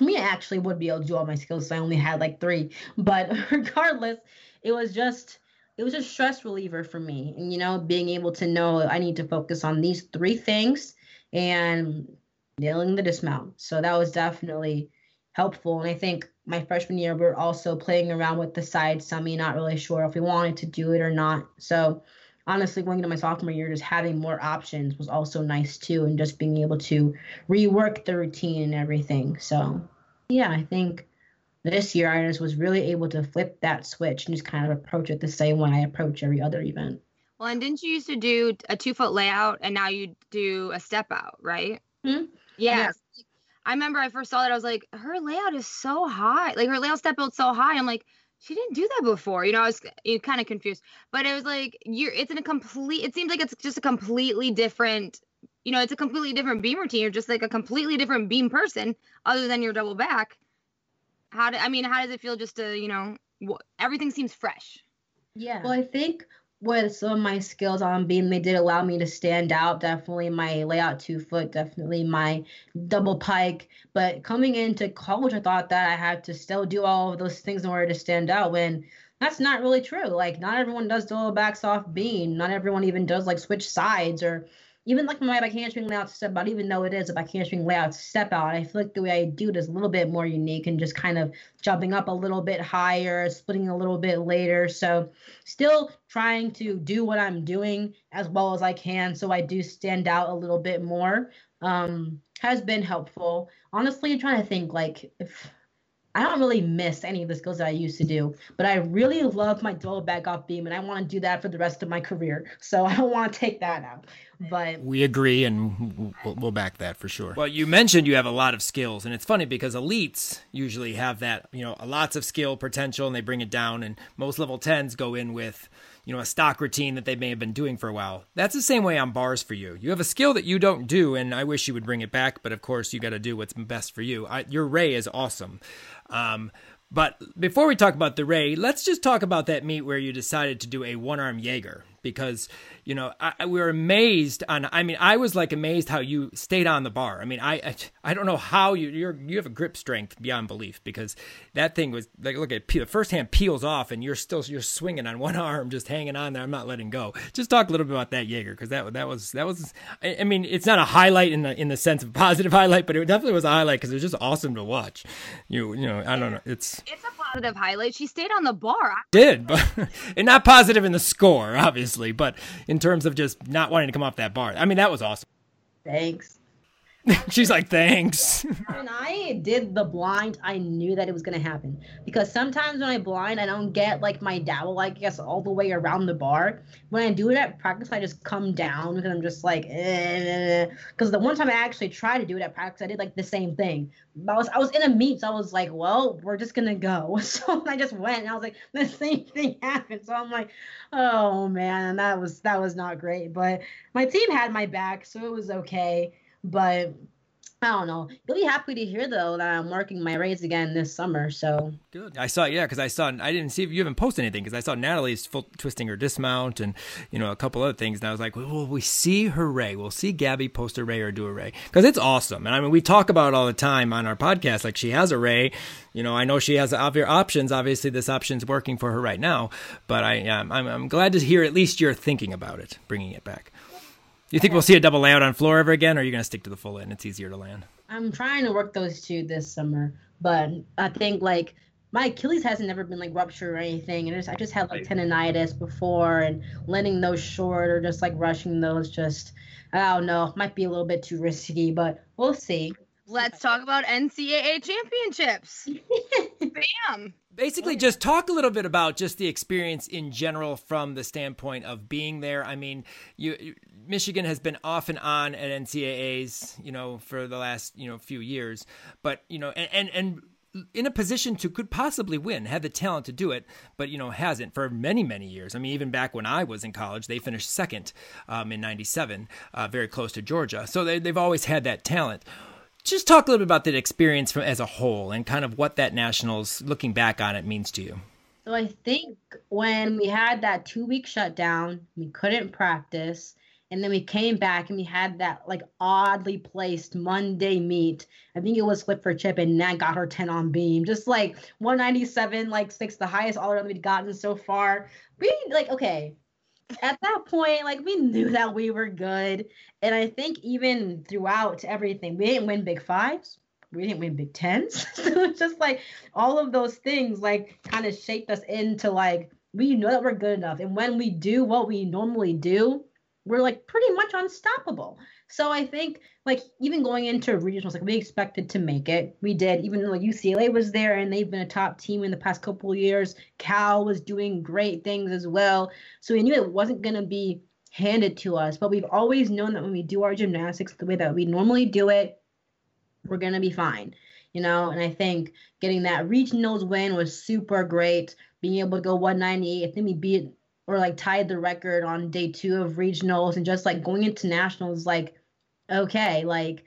Speaker 3: me, I actually would be able to do all my skills. So I only had like three. But regardless, it was just it was a stress reliever for me. And, you know, being able to know I need to focus on these three things and nailing the dismount. So that was definitely helpful. And I think my freshman year, we are also playing around with the side somi, not really sure if we wanted to do it or not. So honestly, going into my sophomore year, just having more options was also nice too. And just being able to rework the routine and everything. So yeah, I think this year I just was really able to flip that switch and just kind of approach it the same way I approach every other event.
Speaker 4: Well, and didn't you used to do a two foot layout and now you do a step out, right?
Speaker 3: Mm-hmm.
Speaker 4: Yes. Yeah. I remember I first saw that I was like, her layout is so high. Like her layout step out's so high. I'm like, she didn't do that before. You know, I was kind of confused. But it was like you're it's in a complete it seems like it's just a completely different you know, it's a completely different beam routine. You're just like a completely different beam person other than your double back. How do I mean? How does it feel just to you know? Wh- everything seems fresh.
Speaker 3: Yeah. Well, I think with some of my skills on beam, they did allow me to stand out. Definitely my layout two foot, definitely my double pike. But coming into college, I thought that I had to still do all of those things in order to stand out. When that's not really true. Like not everyone does double backs off beam. Not everyone even does like switch sides or even like my back handspring layout step out, even though it is a back handspring layout step out, I feel like the way I do it is a little bit more unique and just kind of jumping up a little bit higher, splitting a little bit later. So still trying to do what I'm doing as well as I can so I do stand out a little bit more. Um, has been helpful. Honestly, I'm trying to think like if I don't really miss any of the skills that I used to do, but I really love my double back off beam, and I want to do that for the rest of my career. So I don't want to take that out. But
Speaker 2: we agree, and we'll, we'll back that for sure. Well, you mentioned you have a lot of skills, and it's funny because elites usually have that, you know, lots of skill potential, and they bring it down, and most level tens go in with you know, a stock routine that they may have been doing for a while. That's the same way on bars for you. You have a skill that you don't do, and I wish you would bring it back, but of course you got to do what's best for you. I, your Ray is awesome. Um, but before we talk about the Ray, let's just talk about that meet where you decided to do a one arm Jaeger because you know I, we were amazed on. I mean, I was like amazed how you stayed on the bar. I mean, I I, I don't know how you you're you have a grip strength beyond belief because that thing was like look at the first hand peels off and you're still you're swinging on one arm, just hanging on there. I'm not letting go. Just talk a little bit about that Jaeger because that that was that was. I, I mean, it's not a highlight in the in the sense of positive highlight, but it definitely was a highlight because it was just awesome to watch. You you know I don't know. It's
Speaker 4: it's a positive highlight. She stayed on the bar.
Speaker 2: Did but and not positive in the score, obviously, but in terms of just not wanting to come off that bar. I mean, that was awesome.
Speaker 3: Thanks.
Speaker 2: She's like, thanks.
Speaker 3: when I did the blind, I knew that it was gonna happen because sometimes when I blind, I don't get like my like I guess, all the way around the bar. When I do it at practice, I just come down because I'm just like, because eh. the one time I actually tried to do it at practice, I did like the same thing. I was I was in a meet, so I was like, well, we're just gonna go. So I just went, and I was like, the same thing happened. So I'm like, oh man, that was that was not great. But my team had my back, so it was okay. But I don't know. You'll be happy to hear though that I'm working my raise again this summer. So
Speaker 2: good. I saw, yeah, because I saw. I didn't see if you haven't posted anything because I saw Natalie's full twisting her dismount and you know a couple other things, and I was like, well, will we see her ray? We'll see Gabby post a ray or do a ray because it's awesome. And I mean, we talk about it all the time on our podcast. Like she has a ray. You know, I know she has other options. Obviously, this option's working for her right now. But I, am I'm, I'm glad to hear at least you're thinking about it, bringing it back. You think we'll see a double layout on floor ever again, or are you going to stick to the full in? It's easier to land.
Speaker 3: I'm trying to work those two this summer, but I think like my Achilles hasn't never been like ruptured or anything, and just, I just had like tendonitis before, and landing those short or just like rushing those, just I don't know, might be a little bit too risky, but we'll see.
Speaker 4: Let's talk about NCAA championships. Bam
Speaker 2: basically just talk a little bit about just the experience in general from the standpoint of being there i mean you, michigan has been off and on at ncaa's you know for the last you know few years but you know and and, and in a position to could possibly win, had the talent to do it, but you know hasn't for many many years. I mean, even back when I was in college, they finished second um, in '97, uh, very close to Georgia. So they, they've always had that talent just talk a little bit about that experience from, as a whole and kind of what that nationals looking back on it means to you
Speaker 3: so i think when we had that two week shutdown we couldn't practice and then we came back and we had that like oddly placed monday meet i think it was flip for chip and nat got her 10 on beam just like 197 like six the highest all around we'd gotten so far we like okay at that point, like we knew that we were good. And I think even throughout everything, we didn't win big fives. We didn't win big tens. so it's just like all of those things like kind of shaped us into like we know that we're good enough. And when we do what we normally do, we're like pretty much unstoppable. So I think like even going into regionals, like we expected to make it. We did, even though UCLA was there and they've been a top team in the past couple years. Cal was doing great things as well. So we knew it wasn't gonna be handed to us. But we've always known that when we do our gymnastics the way that we normally do it, we're gonna be fine. You know, and I think getting that regionals win was super great. Being able to go 198, I think we beat or like tied the record on day two of regionals and just like going into nationals like okay like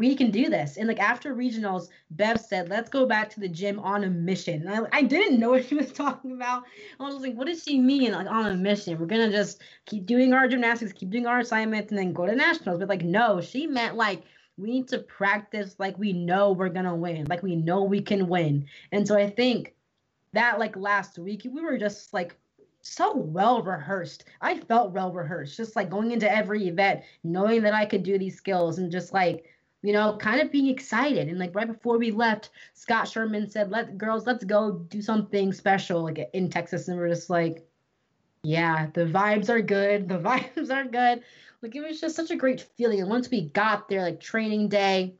Speaker 3: we can do this. And like after regionals bev said let's go back to the gym on a mission. I, I, didn't know what she was talking about. I was like what does she mean like on a mission? We're gonna just keep doing our gymnastics keep doing our assignments and then go to nationals. But like no she meant like we need to practice like we know we're gonna win like we know we can win. And so i think that like last week we were just like so well rehearsed. I felt well rehearsed, just like going into every event, knowing that I could do these skills and just like, you know, kind of being excited. And like right before we left, Scott Sherman said, Let girls, let's go do something special like in Texas. And we're just like, yeah, the vibes are good. The vibes are good. Like it was just such a great feeling. And once we got there, like training day,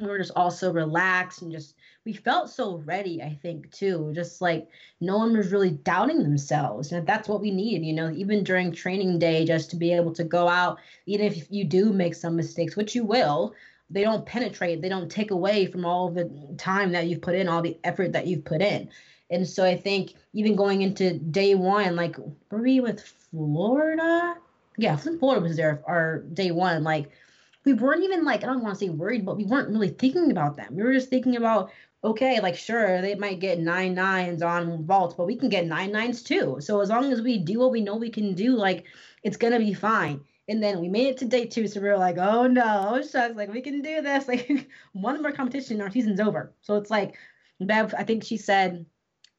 Speaker 3: we were just also relaxed and just we felt so ready, I think, too. Just like no one was really doubting themselves. And that's what we needed, you know, even during training day, just to be able to go out, even if you do make some mistakes, which you will, they don't penetrate, they don't take away from all the time that you've put in, all the effort that you've put in. And so I think even going into day one, like were we with Florida? Yeah, Florida was there our day one. Like we weren't even like I don't want to say worried, but we weren't really thinking about them. We were just thinking about okay, like sure they might get nine nines on vaults, but we can get nine nines too. So as long as we do what we know we can do, like it's gonna be fine. And then we made it to day two, so we were like, oh no, shucks, like we can do this. Like one more competition, our season's over. So it's like Bev, I think she said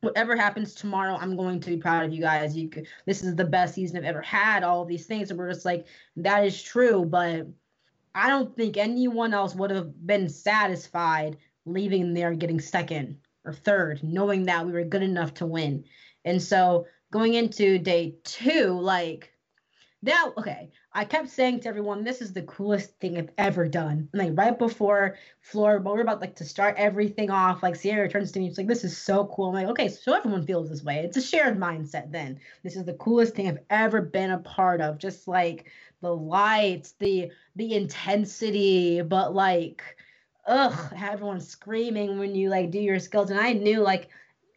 Speaker 3: whatever happens tomorrow, I'm going to be proud of you guys. You could, this is the best season I've ever had. All these things, and we're just like, that is true, but I don't think anyone else would have been satisfied leaving there getting second or third, knowing that we were good enough to win. And so going into day two, like now, okay, I kept saying to everyone, this is the coolest thing I've ever done. And like right before floor, but we're about like to start everything off, like Sierra turns to me, she's like, this is so cool. I'm like, okay, so everyone feels this way. It's a shared mindset then. This is the coolest thing I've ever been a part of. Just like the lights, the the intensity, but like, ugh, everyone screaming when you like do your skills. And I knew like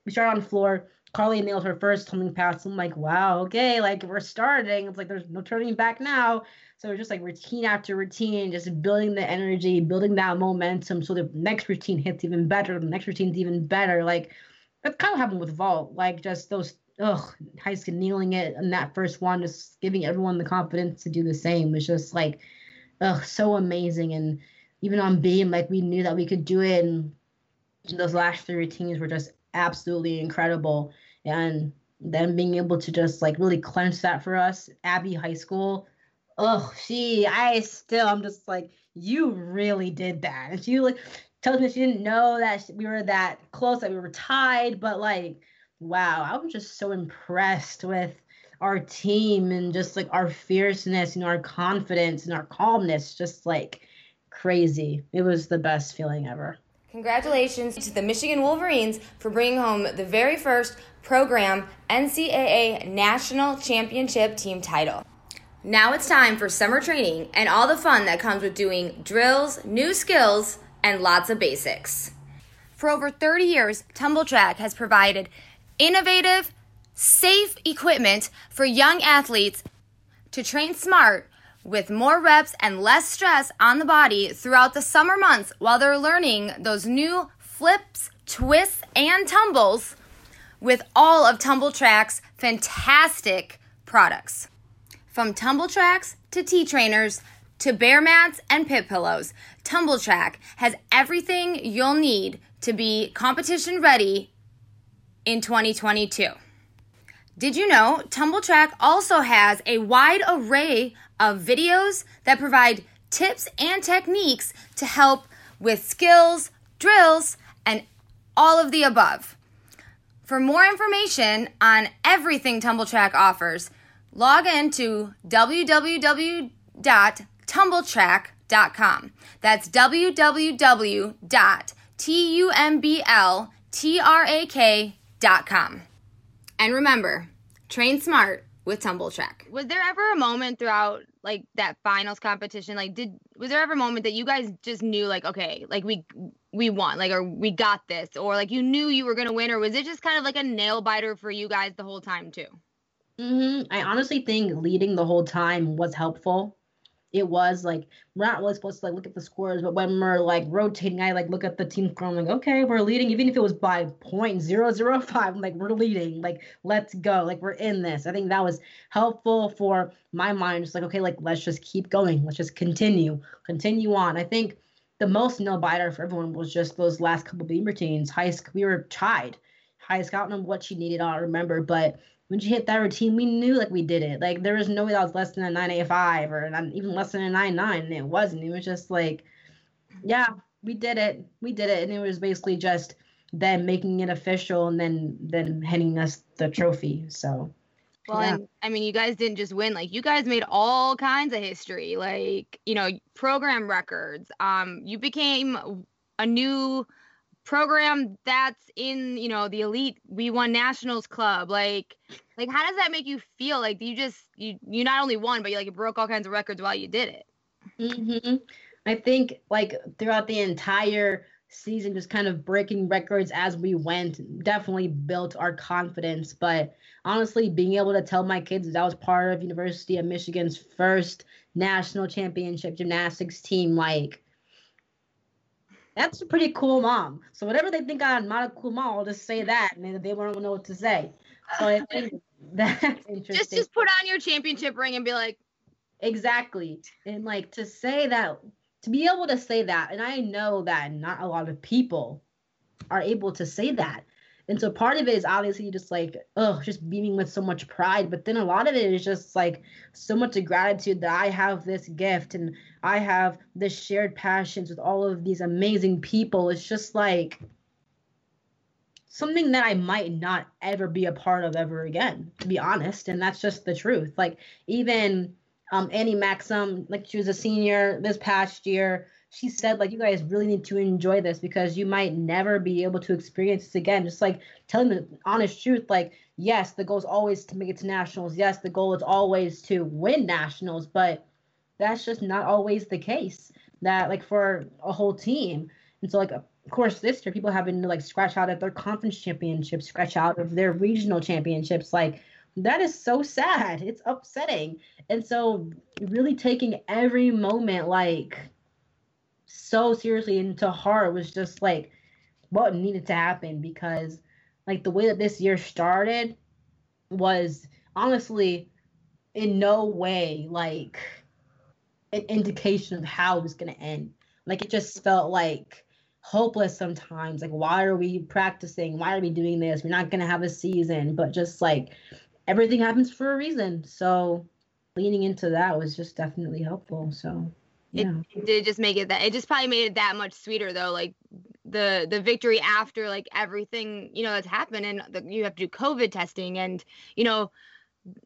Speaker 3: we start on floor Carly nailed her first homing pass. I'm like, wow, okay, like we're starting. It's like there's no turning back now. So it's just like routine after routine, just building the energy, building that momentum so the next routine hits even better, the next routine's even better. Like that kind of happened with Vault. Like just those ugh, Heiskell kneeling it and that first one, just giving everyone the confidence to do the same was just like ugh, so amazing. And even on beam, like we knew that we could do it and those last three routines were just absolutely incredible and then being able to just like really clench that for us Abby Heiskell. Oh, she, I still, I'm just like, you really did that. And she like tells me she didn't know that we were that close, that we were tied, but like, wow, I was just so impressed with our team and just like our fierceness and our confidence and our calmness, just like crazy. It was the best feeling ever.
Speaker 4: Congratulations to the Michigan Wolverines for bringing home the very first program NCAA National Championship team title. Now it's time for summer training and all the fun that comes with doing drills, new skills, and lots of basics. For over 30 years, Tumbl Trak has provided innovative, safe equipment for young athletes to train smart with more reps and less stress on the body throughout the summer months while they're learning those new flips, twists, and tumbles with all of Tumbl Trak's fantastic products. From Tumbl Traks to T trainers to bear mats and pit pillows, Tumble Track has everything you'll need to be competition ready in 2022. Did you know Tumbl Trak also has a wide array of videos that provide tips and techniques to help with skills, drills, and all of the above. For more information on everything Tumbl Trak offers, log in to www.tumbltrak.com. That's www.tumbltrak.com. And remember, train smart with Tumbl Trak.
Speaker 5: Was there ever a moment throughout like that finals competition? Like, did was there ever a moment that you guys just knew like, okay, like we we won, like or we got this, or like you knew you were gonna win, or was it just kind of like a nail biter for you guys the whole time too?
Speaker 3: Mm-hmm. I honestly think leading the whole time was helpful it was like we're not really supposed to like look at the scores, but when we're like rotating, I like look at the team score. I'm like, okay, we're leading, even if it was by point zero zero five. Like, we're leading. Like, let's go. Like, we're in this. I think that was helpful for my mind. Just like, okay, like let's just keep going. Let's just continue, continue on. I think the most nail biter for everyone was just those last couple beam routines. Heiskell, we were tied. Heiskell, I don't know what she needed. I don't remember, but when she hit that routine, we knew like we did it. Like there was no way that was less than a 985 or not even less than a 99. And it wasn't. It was just like, yeah, we did it. We did it. And it was basically just them making it official and then then handing us the trophy. So
Speaker 5: well, yeah. and I mean, you guys didn't just win; like you guys made all kinds of history, like you know, program records. Um, you became a new program that's in you know the elite we won nationals club like like how does that make you feel like you just you you not only won but you like you broke all kinds of records while you did it
Speaker 3: mm-hmm. i think like throughout the entire season, just kind of breaking records as we went, definitely built our confidence. But honestly, being able to tell my kids that I was part of University of Michigan's first national championship gymnastics team, like that's a pretty cool mom. So whatever they think I'm not a cool mom, I'll just say that, and they won't know what to say. So I think that's interesting.
Speaker 4: Just just put on your championship ring and be like,
Speaker 3: exactly, and like to say that, to be able to say that, and I know that not a lot of people are able to say that. And so part of it is obviously just like, oh, just beaming with so much pride. But then a lot of it is just like so much of gratitude that I have this gift and I have this shared passions with all of these amazing people. It's just like something that I might not ever be a part of ever again, to be honest. And that's just the truth. Like even um Annie Maxim, like she was a senior this past year she said like you guys really need to enjoy this because you might never be able to experience this again. Just like telling the honest truth like yes the goal is always to make it to nationals. Yes the goal is always to win nationals but that's just not always the case that like for a whole team. And so like of course this year people have been like scratch out of their conference championships scratch out of their regional championships. Like that is so sad. It's upsetting. And so really taking every moment like so seriously into heart was just like what needed to happen because like the way that this year started was honestly in no way like an indication of how it was going to end. Like it just felt like hopeless sometimes. Like why are we practicing? Why are we doing this? We're not going to have a season. But just like everything happens for a reason. So leaning into that was just definitely helpful so
Speaker 4: it, it did just make it that it just probably made it that much sweeter though like the the victory after like everything you know that's happened and the, you have to do covid testing and you know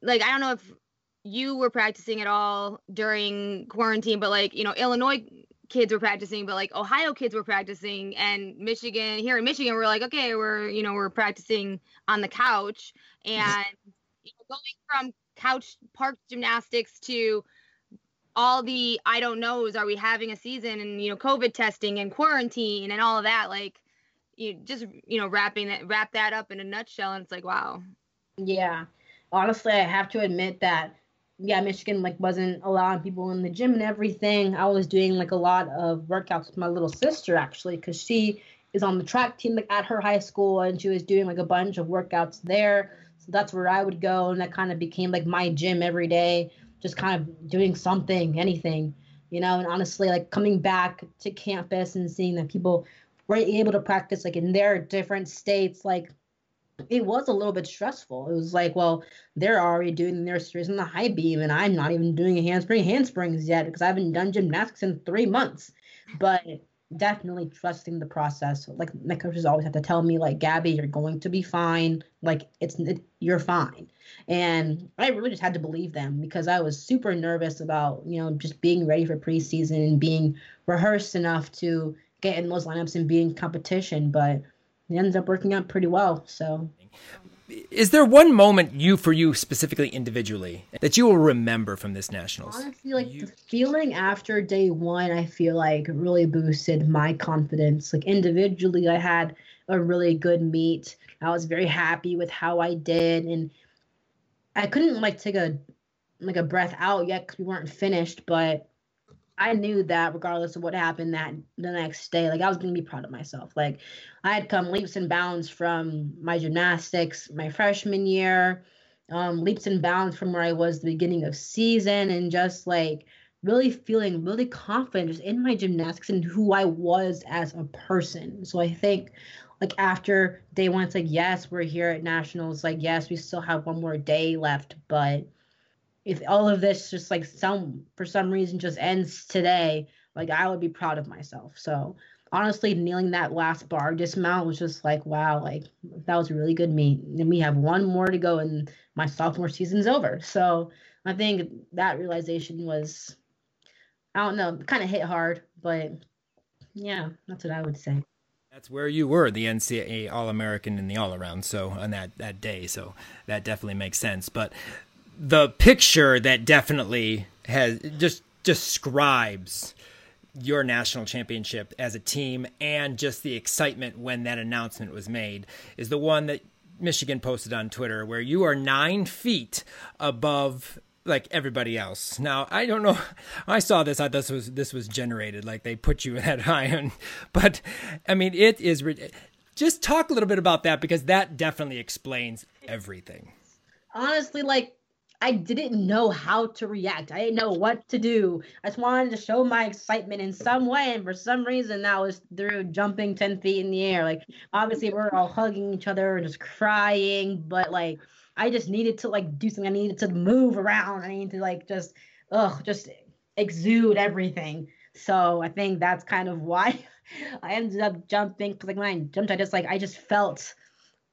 Speaker 4: like i don't know if you were practicing at all during quarantine but like you know illinois kids were practicing but like ohio kids were practicing and michigan here in michigan we're like okay we're you know we're practicing on the couch. And you know, going from couch park gymnastics to all the I don't knows. Are we having a season and you know COVID testing and quarantine and all of that? Like you just you know wrapping that wrap that up in a nutshell, and it's like wow.
Speaker 3: Yeah, honestly, I have to admit that yeah, Michigan like wasn't allowing people in the gym and everything. I was doing like a lot of workouts with my little sister actually because she is on the track team like at her high school and she was doing like a bunch of workouts there. So that's where I would go and that kind of became like my gym every day just kind of doing something, anything, you know. And honestly, like coming back to campus and seeing that people were able to practice like in their different states, like it was a little bit stressful. It was like, well, they're already doing their series in the high beam, and I'm not even doing a handspring handsprings yet because I haven't done gymnastics in three months. But definitely trusting the process. Like my coaches always have to tell me, like Gabby, you're going to be fine. Like it's it, you're fine. And I really just had to believe them because I was super nervous about you know just being ready for preseason and being rehearsed enough to get in those lineups and be in competition. But it ends up working out pretty well. So
Speaker 2: is there one moment you for you specifically individually that you will remember from this nationals?
Speaker 3: Honestly like you... the feeling after day one i feel like really boosted my confidence. Like individually i had a really good meet. I was very happy with how i did and i couldn't like take a like a breath out yet because we weren't finished but I knew that regardless of what happened that the next day, like I was gonna be proud of myself. Like I had come leaps and bounds from my gymnastics my freshman year, um, leaps and bounds from where I was the beginning of season, and just like really feeling really confident just in my gymnastics and who I was as a person. So I think like after day one, it's like yes, we're here at nationals. Like yes, we still have one more day left, but if all of this just like some for some reason just ends today, like I would be proud of myself. So honestly, kneeling that last bar dismount was just like, wow, like that was a really good meet. And we have one more to go and my sophomore season's over. So I think that realization was I don't know, kind of hit hard, but yeah, that's what I would say.
Speaker 2: That's where you were, the NCAA All American in the all around. So on that that day, so that definitely makes sense. But the picture that definitely has just describes your national championship as a team and just the excitement when that announcement was made is the one that Michigan posted on Twitter, where you are nine feet above like everybody else. Now I don't know. I saw this. I thought this was this was generated. Like they put you that high, and but I mean it is. Just talk a little bit about that because that definitely explains everything.
Speaker 3: Honestly, like I didn't know how to react. I didn't know what to do. I just wanted to show my excitement in some way, and for some reason, that was through jumping ten feet in the air. Like obviously, we're all hugging each other and just crying, but like I just needed to like do something. I needed to move around. I needed to like just ugh, just exude everything. So I think that's kind of why I ended up jumping because like when I jumped, I just like I just felt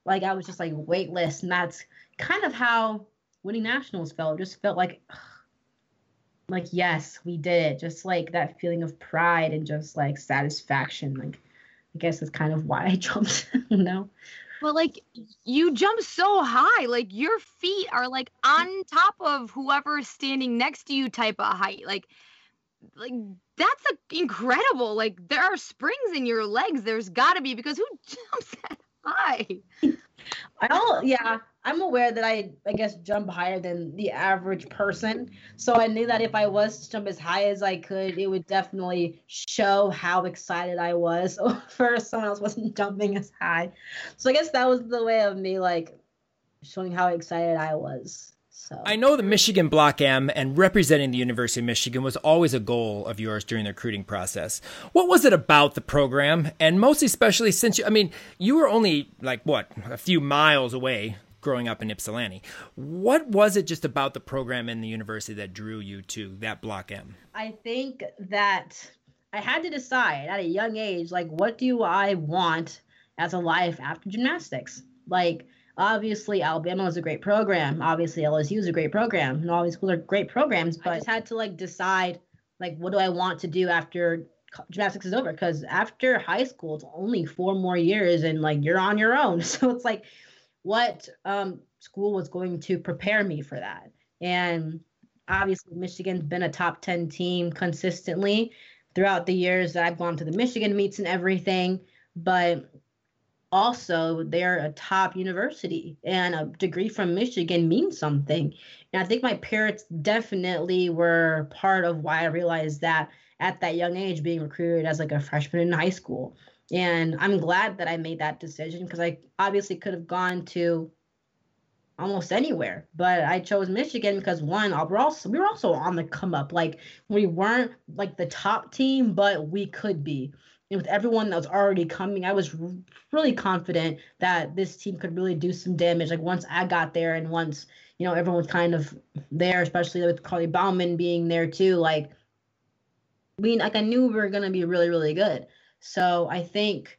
Speaker 3: like I was just like weightless, and that's kind of how winning nationals felt. It just felt like, like yes, we did it. Just like that feeling of pride and just like satisfaction. Like I guess that's kind of why I jumped. you know.
Speaker 4: But like you jump so high, like your feet are like on top of whoever's standing next to you type of height. Like like that's a, incredible. Like there are springs in your legs. There's got to be because who jumps that high?
Speaker 3: I don't. Yeah, I'm aware that I, I guess, jump higher than the average person. So I knew that if I was to jump as high as I could, it would definitely show how excited I was. Or someone else wasn't jumping as high. So I guess that was the way of me, like, showing how excited I was. So.
Speaker 2: I know the Michigan Block M and representing the University of Michigan was always a goal of yours during the recruiting process. What was it about the program, and most especially since you, I mean, you were only like what a few miles away growing up in Ypsilanti. What was it just about the program and the university that drew you to that Block M?
Speaker 3: I think that I had to decide at a young age, like, what do I want as a life after gymnastics? Like obviously Alabama was a great program. Obviously LSU is a great program, and all these schools are great programs. But I just had to like decide like what do I want to do after gymnastics is over? Because after high school, it's only four more years, and like you're on your own. So it's like what um, school was going to prepare me for that, and obviously Michigan's been a top ten team consistently throughout the years that I've gone to the Michigan meets and everything. But also they're a top university and a degree from Michigan means something. And I think my parents definitely were part of why I realized that at that young age being recruited as like a freshman in high school. And I'm glad that I made that decision because I obviously could have gone to almost anywhere, but I chose Michigan because one, we're also we were also on the come up. Like we weren't like the top team, but we could be and with everyone that was already coming, I was really confident that this team could really do some damage. Like once I got there, and once you know everyone was kind of there, especially with Carly Bauman being there too. Like, mean, like I knew we were gonna be really, really good. So I think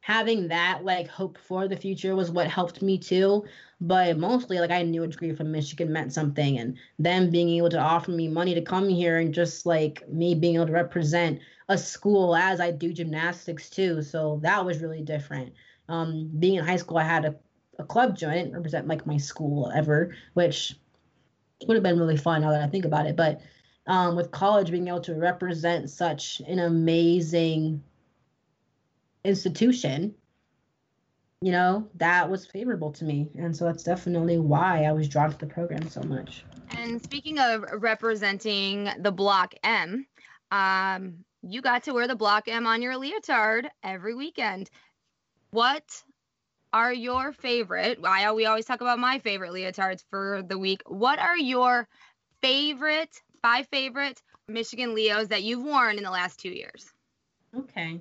Speaker 3: having that like hope for the future was what helped me too. But mostly, like I knew a degree from Michigan meant something, and them being able to offer me money to come here, and just like me being able to represent a school as I do gymnastics too. So that was really different. Um, being in high school, I had a, a club joint. Represent like my school ever, which would have been really fun now that I think about it. But um, with college, being able to represent such an amazing institution, you know, that was favorable to me. And so that's definitely why I was drawn to the program so much.
Speaker 4: And speaking of representing the Block M, um, you got to wear the block M on your leotard every weekend. What are your favorite? I we always talk about my favorite leotards for the week. What are your favorite five favorite Michigan Leos that you've worn in the last two years?
Speaker 3: Okay.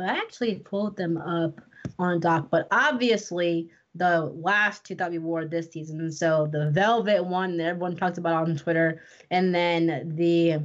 Speaker 3: I actually pulled them up on doc, but obviously the last two that we wore this season. So the velvet one that everyone talks about on Twitter, and then the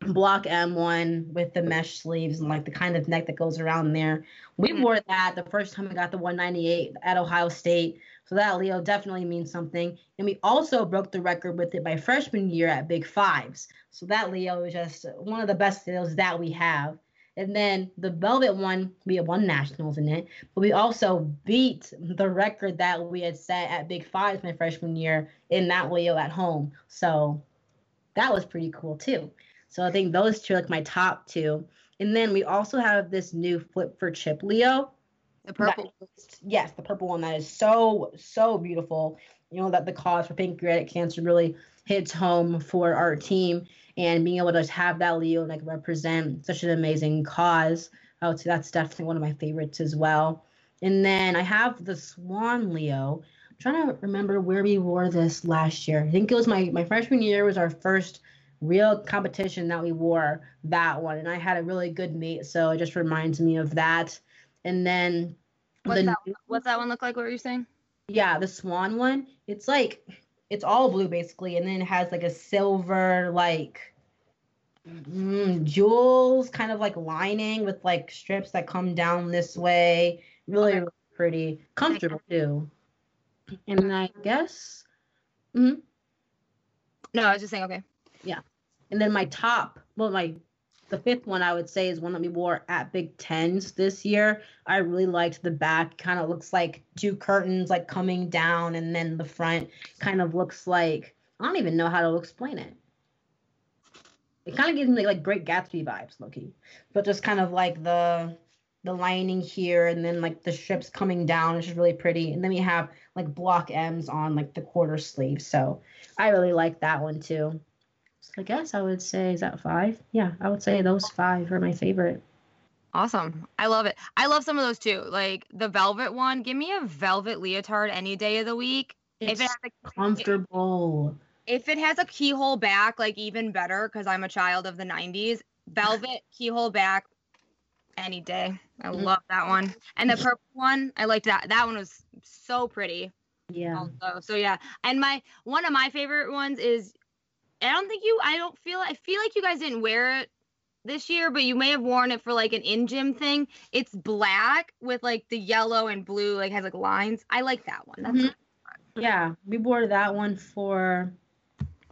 Speaker 3: block M1 with the mesh sleeves and like the kind of neck that goes around there. We mm-hmm. wore that the first time we got the 198 at Ohio State. So that Leo definitely means something. And we also broke the record with it by freshman year at Big Fives. So that Leo is just one of the best Leos that we have. And then the Velvet one, we had won nationals in it, but we also beat the record that we had set at Big Fives my freshman year in that Leo at home. So that was pretty cool too. So I think those two are like my top two. And then we also have this new flip for chip Leo.
Speaker 4: The purple.
Speaker 3: That, yes, the purple one that is so so beautiful. You know that the cause for pancreatic cancer really hits home for our team, and being able to have that Leo like represent such an amazing cause. Oh, would say that's definitely one of my favorites as well. And then I have the Swan Leo. I'm trying to remember where we wore this last year. I think it was my my freshman year was our first real competition that we wore that one, and I had a really good mate, so it just reminds me of that. And then
Speaker 4: what's,
Speaker 3: the,
Speaker 4: that, what's that one look like? What were you saying?
Speaker 3: Yeah, the Swan one. It's like it's all blue basically, and then it has like a silver like mm, jewels kind of like lining with like strips that come down this way. Really, okay. really pretty, comfortable too. And I guess. Mm-hmm.
Speaker 4: No, I was just saying. Okay.
Speaker 3: Yeah, and then my top, well, my the fifth one I would say is one that we wore at Big Tens this year. I really liked the back. Kind of looks like two curtains like coming down, and then the front kind of looks like I don't even know how to explain it. It kind of gives me like Great Gatsby vibes, Loki, but just kind of like the the lining here, and then like the strips coming down, which is really pretty. And then we have like block M's on like the quarter sleeve, so I really like that one too. I guess I would say is that five? Yeah, I would say those five are my favorite.
Speaker 4: Awesome. I love it. I love some of those too. Like the velvet one. Give me a velvet leotard any day of the week.
Speaker 3: It's if it has a, comfortable.
Speaker 4: If it has a keyhole back, like even better because I'm a child of the 90s. Velvet keyhole back any day. I mm-hmm. love that one. And the purple one, I liked that. That one was so pretty.
Speaker 3: Yeah.
Speaker 4: Also. So yeah. And my one of my favorite ones is I don't think you. I don't feel. I feel like you guys didn't wear it this year, but you may have worn it for like an in gym thing. It's black with like the yellow and blue, like has like lines. I like that one. That's
Speaker 3: mm-hmm. yeah, we wore that one for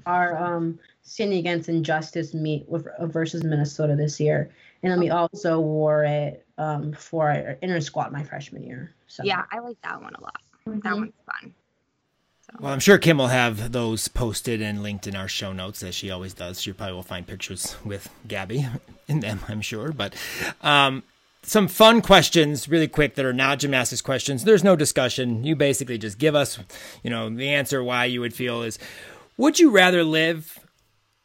Speaker 3: our um standing against injustice meet with uh, versus Minnesota this year, and then we also wore it um for our intrasquad my freshman year. So
Speaker 4: yeah, I like that one a lot. Mm-hmm. That one's fun.
Speaker 2: Well, I'm sure Kim will have those posted and linked in our show notes as she always does. She probably will find pictures with Gabby in them, I'm sure. But um, some fun questions, really quick, that are not gymnastics questions. There's no discussion. You basically just give us, you know, the answer why you would feel is: Would you rather live?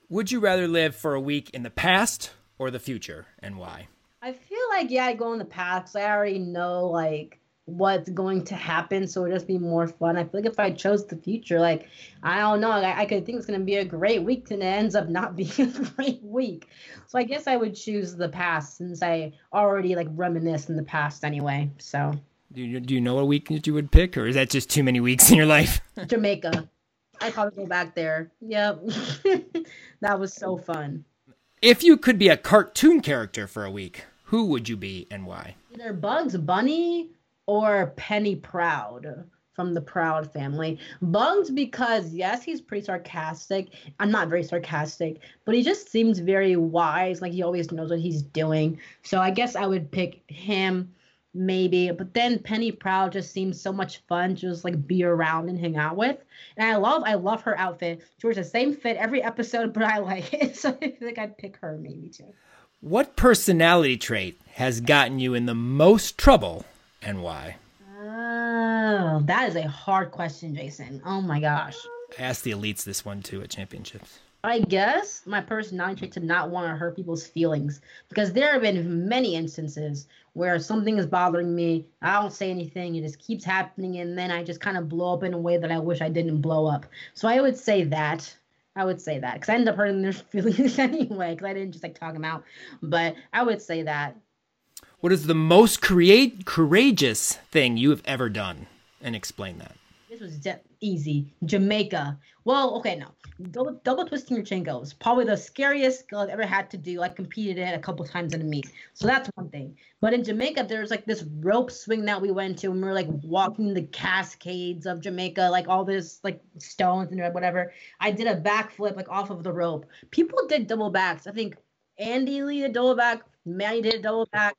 Speaker 2: Would you rather live for a week in the past or the future, and why?
Speaker 3: I feel like yeah, I go in the past. I already know like what's going to happen so it'll just be more fun. I feel like if i chose the future like i don't know i, I could think it's going to be a great week and it ends up not being a great week. So i guess i would choose the past since i already like reminisce in the past anyway so.
Speaker 2: Do you, do you know a week that you would pick or is that just too many weeks in your life?
Speaker 3: Jamaica. I probably go back there. Yep. That was so fun.
Speaker 2: If you could be a cartoon character for a week who would you be and why?
Speaker 3: Either bugs bunny or Penny Proud from the Proud family. Bugs because yes, he's pretty sarcastic. I'm not very sarcastic, but he just seems very wise, like he always knows what he's doing. So I guess I would pick him maybe. But then Penny Proud just seems so much fun to just like be around and hang out with. And I love I love her outfit. She wears the same fit every episode, but I like it. So I think I'd pick her maybe too.
Speaker 2: What personality trait has gotten you in the most trouble and why?
Speaker 3: Oh, that is a hard question, Jason. Oh my gosh.
Speaker 2: I asked the elites this one too at championships.
Speaker 3: I guess my personality trait to not want to hurt people's feelings because there have been many instances where something is bothering me. I don't say anything. It just keeps happening, and then I just kind of blow up in a way that I wish I didn't blow up. So I would say that. I would say that because I end up hurting their feelings anyway because I didn't just like talk them out. But I would say that.
Speaker 2: What is the most create courageous thing you have ever done? And explain that.
Speaker 3: This was de- easy. Jamaica. Well, okay, no. Double, double twisting Yurchenkos. Probably the scariest skill I've ever had to do. I competed it a couple times in a meet. So that's one thing. But in Jamaica, there's like this rope swing that we went to and we were like walking the cascades of Jamaica, like all this like stones and whatever. I did a backflip like off of the rope. People did double backs. I think Andy Lee did double back. Manny did a double back.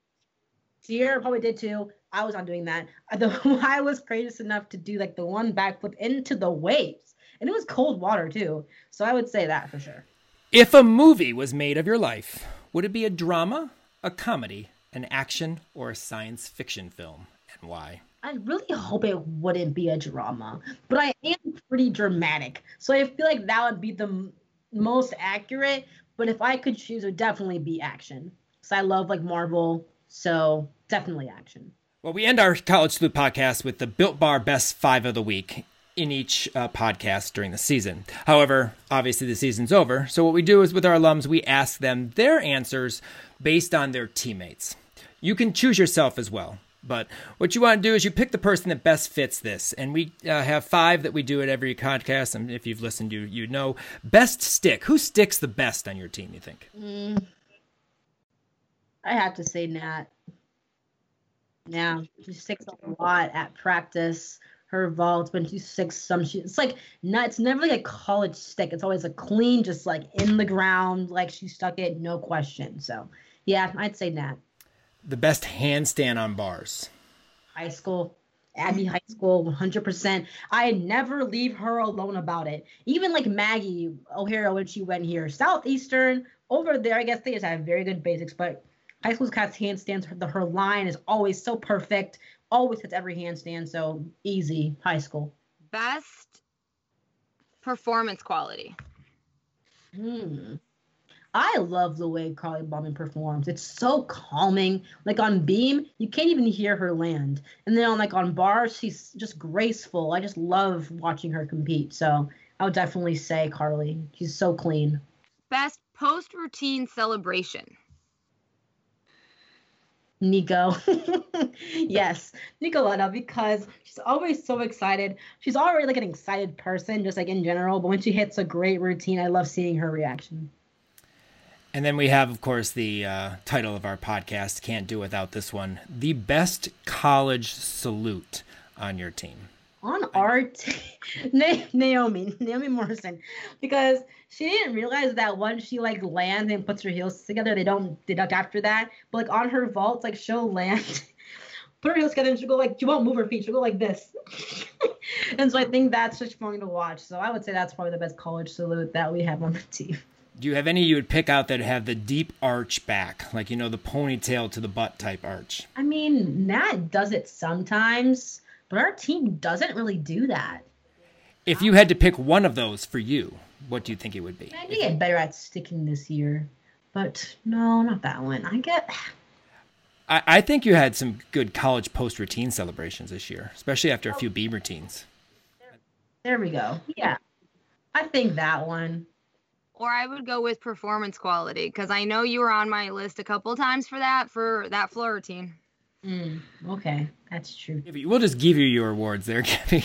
Speaker 3: Sierra probably did too. I was not doing that. The, I was courageous enough to do like the one backflip into the waves, and it was cold water too. So I would say that for sure.
Speaker 2: If a movie was made of your life, would it be a drama, a comedy, an action, or a science fiction film, and why?
Speaker 3: I really hope it wouldn't be a drama, but I am pretty dramatic. So I feel like that would be the m- most accurate. But if I could choose, it would definitely be action. Because I love like Marvel. So definitely action.
Speaker 2: Well, we end our College Salute podcast with the Built Bar Best Five of the Week in each uh, podcast during the season. However, obviously the season's over. So what we do is with our alums, we ask them their answers based on their teammates. You can choose yourself as well. But what you want to do is you pick the person that best fits this, and we uh, have five that we do at every podcast. And if you've listened, you you know best stick. Who sticks the best on your team? You think?
Speaker 3: Mm, I have to say Nat. Yeah, she sticks a lot at practice. Her vault when she sticks some, she it's like not. It's never like a college stick. It's always a clean, just like in the ground, like she stuck it, no question. So yeah, I'd say Nat.
Speaker 2: The best handstand on bars.
Speaker 3: Heiskell, Abby Heiskell, 100%. I never leave her alone about it. Even like Maggie O'Hara when she went here, Southeastern over there. I guess they just have very good basics, but Heiskell's got handstands. Her, her line is always so perfect. Always hits every handstand, so easy. Heiskell.
Speaker 4: Best performance quality.
Speaker 3: Hmm. I love the way Carly Bauman performs. It's so calming. Like on beam, you can't even hear her land. And then on like on bars, she's just graceful. I just love watching her compete. So I would definitely say Carly. She's so clean.
Speaker 4: Best post routine celebration.
Speaker 3: Nico. yes, Nicoletta, because she's always so excited. She's already like an excited person, just like in general. But when she hits a great routine, I love seeing her reaction.
Speaker 2: And then we have, of course, the uh, title of our podcast. Can't do without this one. The best college salute on your team.
Speaker 3: On Na- Naomi, Naomi Morrison, because she didn't realize that once she like lands and puts her heels together, they don't deduct after that. But like on her vaults, like she'll land, put her heels together, and she'll go like she won't move her feet. She'll go like this. and so I think that's just fun to watch. So I would say that's probably the best college salute that we have on the team.
Speaker 2: Do you have any you would pick out that have the deep arch back, like you know the ponytail to the butt type arch?
Speaker 3: I mean, Nat does it sometimes, but our team doesn't really do that.
Speaker 2: If you had to pick one of those for you, what do you think it would be?
Speaker 3: I need to get better at sticking this year, but no, not that one. I get.
Speaker 2: I, I think you had some good college post routine celebrations this year, especially after a few beam routines.
Speaker 3: There we go. Yeah, I think that one.
Speaker 4: Or I would go with performance quality because I know you were on my list a couple times for that for that floor routine.
Speaker 3: Mm, okay, that's true.
Speaker 2: We'll just give you your awards there, Gabby.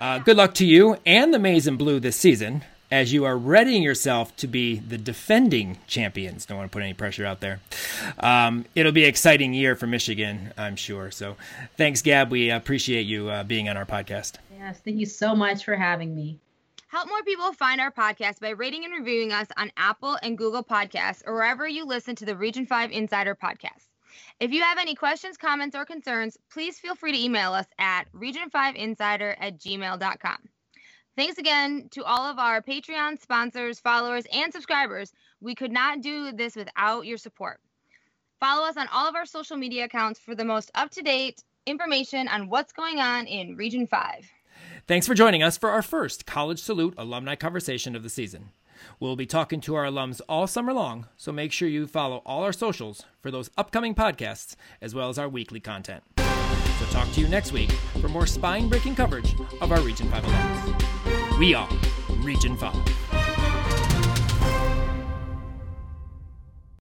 Speaker 2: uh, good luck to you and the Maize and Blue this season as you are readying yourself to be the defending champions. Don't want to put any pressure out there. Um, it'll be an exciting year for Michigan, I'm sure. So thanks, Gab. We appreciate you uh, being on our podcast.
Speaker 3: Yes, thank you so much for having me.
Speaker 4: Help more people find our podcast by rating and reviewing us on Apple and Google Podcasts or wherever you listen to the Region 5 Insider podcast. If you have any questions, comments, or concerns, please feel free to email us at region5insider at gmail.com. Thanks again to all of our Patreon sponsors, followers, and subscribers. We could not do this without your support. Follow us on all of our social media accounts for the most up to date information on what's going on in Region 5.
Speaker 2: Thanks for joining us for our first College Salute alumni conversation of the season. We'll be talking to our alums all summer long, so make sure you follow all our socials for those upcoming podcasts as well as our weekly content. So talk to you next week for more spine breaking coverage of our Region 5 alums. We are Region 5.